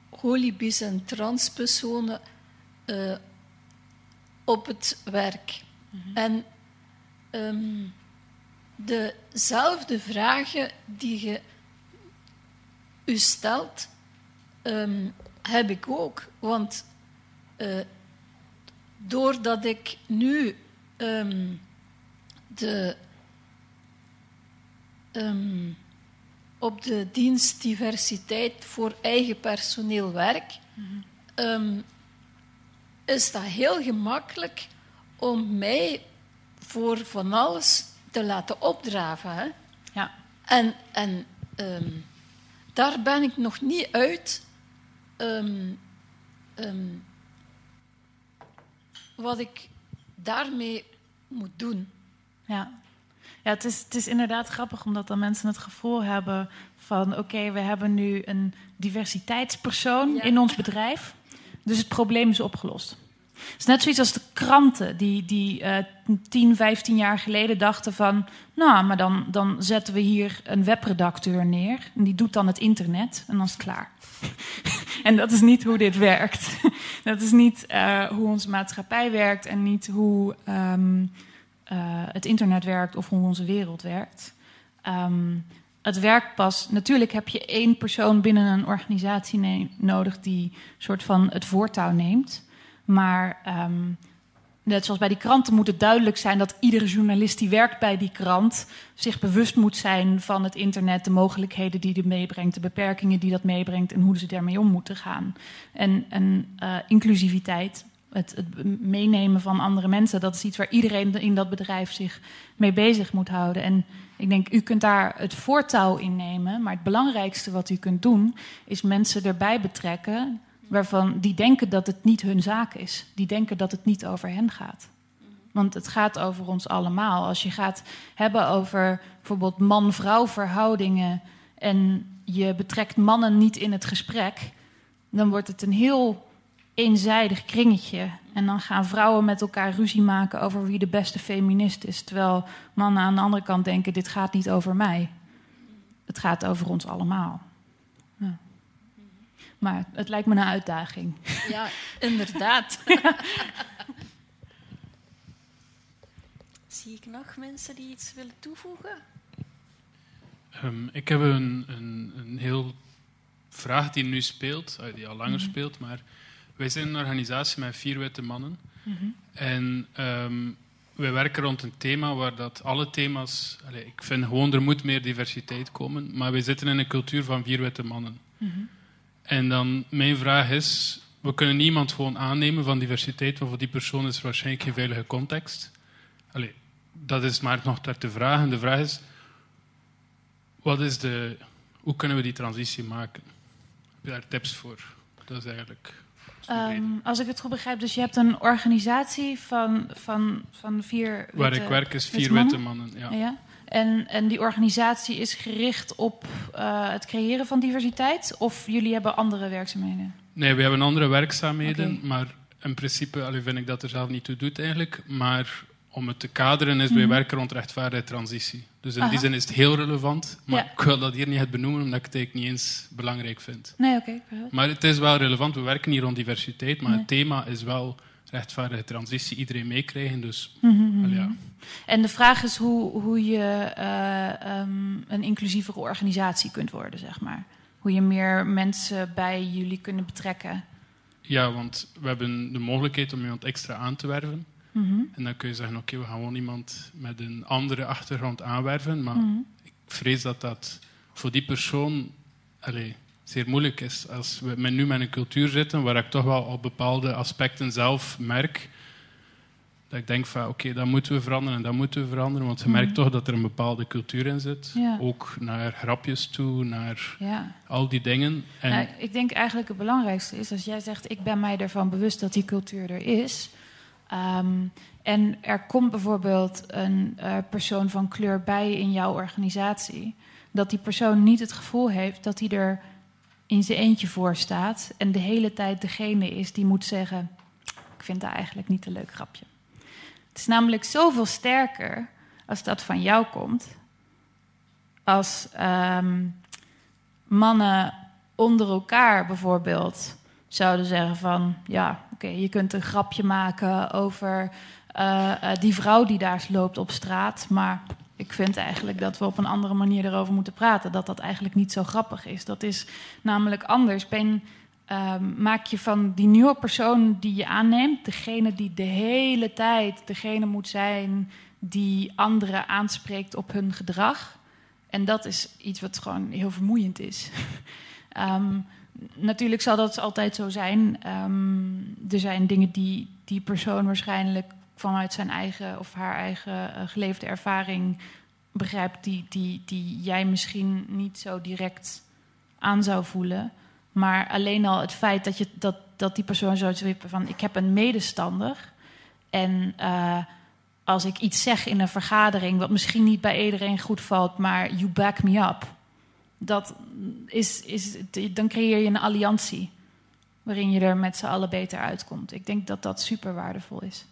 holibies en transpersonen uh, op het werk. Mm -hmm. En um, dezelfde vragen die je u stelt, um, heb ik ook. Want uh, doordat ik nu um, de, op de dienst diversiteit voor eigen personeel werk, mm -hmm is dat heel gemakkelijk om mij voor van alles te laten opdraven. Hè? Ja. En, en um, daar ben ik nog niet uit um, um, wat ik daarmee moet doen. Ja, ja het, is, het is inderdaad grappig omdat dan mensen het gevoel hebben van... oké, we hebben nu een diversiteitspersoon ja. in ons bedrijf... Dus het probleem is opgelost. Het is net zoiets als de kranten die, die uh, 10, 15 jaar geleden dachten van... nou, maar dan, dan zetten we hier een webredacteur neer... en die doet dan het internet en dan is het klaar. en dat is niet hoe dit werkt. dat is niet uh, hoe onze maatschappij werkt... en niet hoe um, uh, het internet werkt of hoe onze wereld werkt. Um, het werkt pas. Natuurlijk heb je één persoon binnen een organisatie nodig die soort van het voortouw neemt. Maar um, net zoals bij die kranten moet het duidelijk zijn dat iedere journalist die werkt bij die krant zich bewust moet zijn van het internet, de mogelijkheden die het meebrengt, de beperkingen die dat meebrengt en hoe ze daarmee om moeten gaan. En, uh, inclusiviteit, het, het, meenemen van andere mensen, dat is iets waar iedereen in dat bedrijf zich mee bezig moet houden. En ik denk, u kunt daar het voortouw in nemen, maar het belangrijkste wat u kunt doen, is mensen erbij betrekken waarvan die denken dat het niet hun zaak is. Die denken dat het niet over hen gaat. Want het gaat over ons allemaal. Als je gaat hebben over bijvoorbeeld man-vrouw verhoudingen en je betrekt mannen niet in het gesprek, dan wordt het een heel eenzijdig kringetje. En dan gaan vrouwen met elkaar ruzie maken over wie de beste feminist is. Terwijl mannen aan de andere kant denken: dit gaat niet over mij. Het gaat over ons allemaal. Ja. Maar het lijkt me een uitdaging. Ja, inderdaad. Zie ik nog mensen die iets willen toevoegen? Um, ik heb een, een, een heel vraag die nu speelt, die al langer mm -hmm. speelt, maar wij zijn een organisatie met vier witte mannen. Mm -hmm. En um, wij werken rond een thema waar dat alle thema's... Allez, ik vind gewoon, er moet meer diversiteit komen. Maar wij zitten in een cultuur van vier witte mannen. Mm -hmm. En dan, mijn vraag is... We kunnen niemand gewoon aannemen van diversiteit, want voor die persoon is waarschijnlijk geen veilige context. Allee, dat is maar nog ter te vragen. De vraag is, wat is de, hoe kunnen we die transitie maken? Heb je daar tips voor? Dat is eigenlijk... Um, als ik het goed begrijp, dus je hebt een organisatie van, van, van vier witte, Waar ik werk is vier witte mannen. ja. ja. En, en die organisatie is gericht op uh, het creëren van diversiteit? Of jullie hebben andere werkzaamheden? Nee, we hebben andere werkzaamheden, okay. maar in principe allee, vind ik dat er zelf niet toe doet eigenlijk. Maar om het te kaderen is, mm -hmm. wij werken rond rechtvaardige transitie. Dus in Aha. die zin is het heel relevant. Maar ja. ik wil dat hier niet het benoemen, omdat ik het eigenlijk niet eens belangrijk vind. Nee, oké. Okay, maar het is wel relevant. We werken hier rond diversiteit, maar nee. het thema is wel rechtvaardige transitie. Iedereen meekrijgen, dus mm -hmm. well, ja. En de vraag is hoe, hoe je uh, um, een inclusievere organisatie kunt worden, zeg maar. Hoe je meer mensen bij jullie kunnen betrekken. Ja, want we hebben de mogelijkheid om iemand extra aan te werven. Mm -hmm. En dan kun je zeggen, oké, okay, we gaan gewoon iemand met een andere achtergrond aanwerven. Maar mm -hmm. ik vrees dat dat voor die persoon allez, zeer moeilijk is. Als we nu met een cultuur zitten waar ik toch wel op bepaalde aspecten zelf merk... dat ik denk van, oké, okay, dat moeten we veranderen en dat moeten we veranderen. Want je mm -hmm. merkt toch dat er een bepaalde cultuur in zit. Ja. Ook naar grapjes toe, naar ja. al die dingen. En nou, ik denk eigenlijk het belangrijkste is, als jij zegt... ik ben mij ervan bewust dat die cultuur er is... Um, en er komt bijvoorbeeld een uh, persoon van kleur bij in jouw organisatie, dat die persoon niet het gevoel heeft dat hij er in zijn eentje voor staat en de hele tijd degene is die moet zeggen: Ik vind dat eigenlijk niet een leuk grapje. Het is namelijk zoveel sterker als dat van jou komt, als um, mannen onder elkaar bijvoorbeeld zouden zeggen van ja, oké, je kunt een grapje maken over uh, uh, die vrouw die daar loopt op straat, maar ik vind eigenlijk dat we op een andere manier erover moeten praten. Dat dat eigenlijk niet zo grappig is. Dat is namelijk anders. Ben, uh, maak je van die nieuwe persoon die je aanneemt, degene die de hele tijd degene moet zijn die anderen aanspreekt op hun gedrag. En dat is iets wat gewoon heel vermoeiend is. um, natuurlijk zal dat altijd zo zijn. Um, er zijn dingen die die persoon waarschijnlijk vanuit zijn eigen of haar eigen uh, geleefde ervaring begrijpt, die, die, die jij misschien niet zo direct aan zou voelen. Maar alleen al het feit dat, je, dat, dat die persoon zou zeggen van ik heb een medestander. En uh, als ik iets zeg in een vergadering, wat misschien niet bij iedereen goed valt, maar you back me up dat is, is, dan creëer je een alliantie waarin je er met z'n allen beter uitkomt. Ik denk dat dat super waardevol is.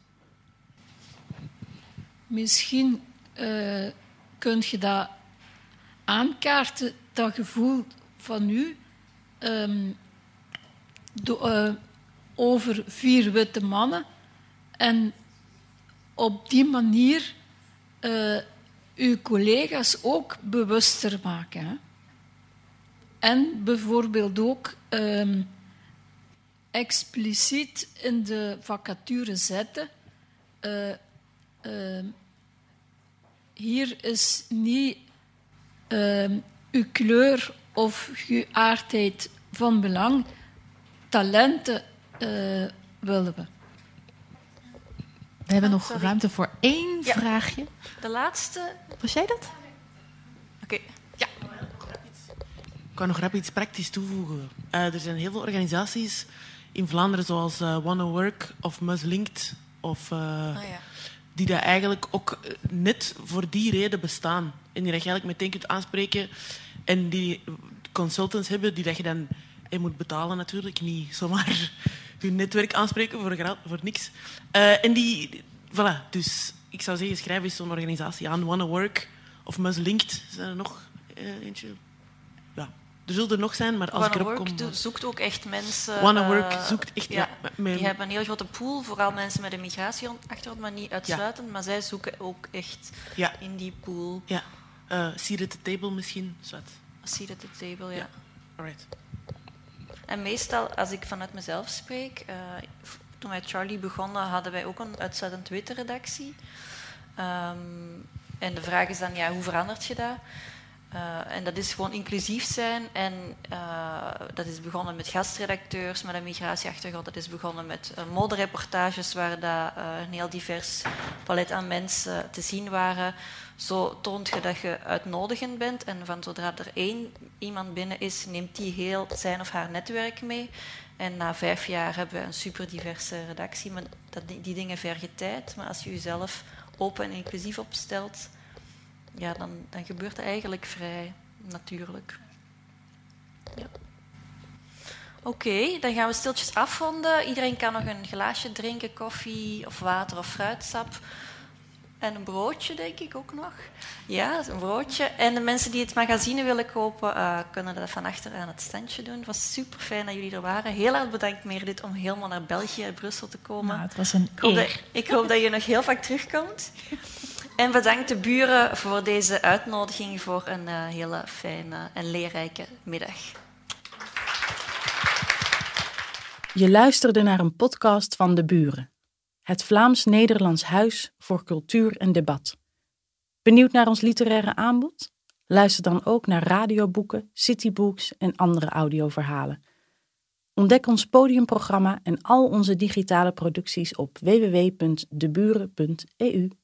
Misschien uh, kun je dat aankaarten, dat gevoel van u, do, uh, over vier witte mannen. En op die manier uh, uw collega's ook bewuster maken. Hè? En bijvoorbeeld ook um, expliciet in de vacature zetten. Uh, hier is niet uh, uw kleur of uw aardheid van belang. Talenten eh, willen we. We hebben nog Sorry. ruimte voor één ja. vraagje. De laatste. Was jij dat? Oké. Okay. Ja. Ik kan nog rap iets praktisch toevoegen. Uh, er zijn heel veel organisaties in Vlaanderen, zoals uh, Wanna Work of Muslinked, of, uh, oh, ja. Die daar eigenlijk ook net voor die reden bestaan. En die je eigenlijk meteen kunt aanspreken. En die consultants hebben die dat je dan je moet betalen natuurlijk. Niet zomaar je netwerk aanspreken voor, voor niks. en die, voilà, dus ik zou zeggen, schrijf eens zo'n organisatie aan. Wanna Work of Muslinked. Zijn er nog eentje? Er zullen er nog zijn, maar als Wanna ik erop Work kom... zoekt ook echt mensen... Wanna Work zoekt echt... Ja, ja mijn... Die hebben een heel grote pool, vooral mensen met een migratieachtergrond, maar niet uitsluitend. Ja. Maar zij zoeken ook echt ja. in die pool. Ja. Uh, seat at the table misschien, zwart. Seat at the table, ja. ja. Alright. En meestal, als ik vanuit mezelf spreek... Uh, toen wij Charlie begonnen, hadden wij ook een uitsluitend Twitter-redactie. Um, en de vraag is dan, ja, hoe verandert je dat? Uh, en dat is gewoon inclusief zijn. En uh, dat is begonnen met gastredacteurs met een migratieachtergrond. Dat is begonnen met uh, modereportages waar dat, een heel divers palet aan mensen te zien waren. Zo toont je dat je uitnodigend bent. En van zodra er één iemand binnen is, neemt die heel zijn of haar netwerk mee. En na vijf jaar hebben we een super diverse redactie. Maar dat, die, die dingen vergen tijd. Maar als je jezelf open en inclusief opstelt ja, dan, dan gebeurt het eigenlijk vrij natuurlijk. Ja. Oké, dan gaan we stiltjes afronden. Iedereen kan nog een glaasje drinken, koffie of water of fruitsap. En een broodje, denk ik ook nog. Ja, een broodje. En de mensen die het magazine willen kopen, uh, kunnen dat van achter aan het standje doen. Het was super fijn dat jullie er waren. Heel erg bedankt, Meredith, om helemaal naar België en Brussel te komen. Nou, het was een ik hoop, dat, ik hoop dat je nog heel vaak terugkomt. En bedankt de buren voor deze uitnodiging voor een uh, hele fijne en leerrijke middag. Je luisterde naar een podcast van De Buren, het Vlaams-Nederlands Huis voor Cultuur en Debat. Benieuwd naar ons literaire aanbod? Luister dan ook naar radioboeken, citybooks en andere audioverhalen. Ontdek ons podiumprogramma en al onze digitale producties op www.deburen.eu.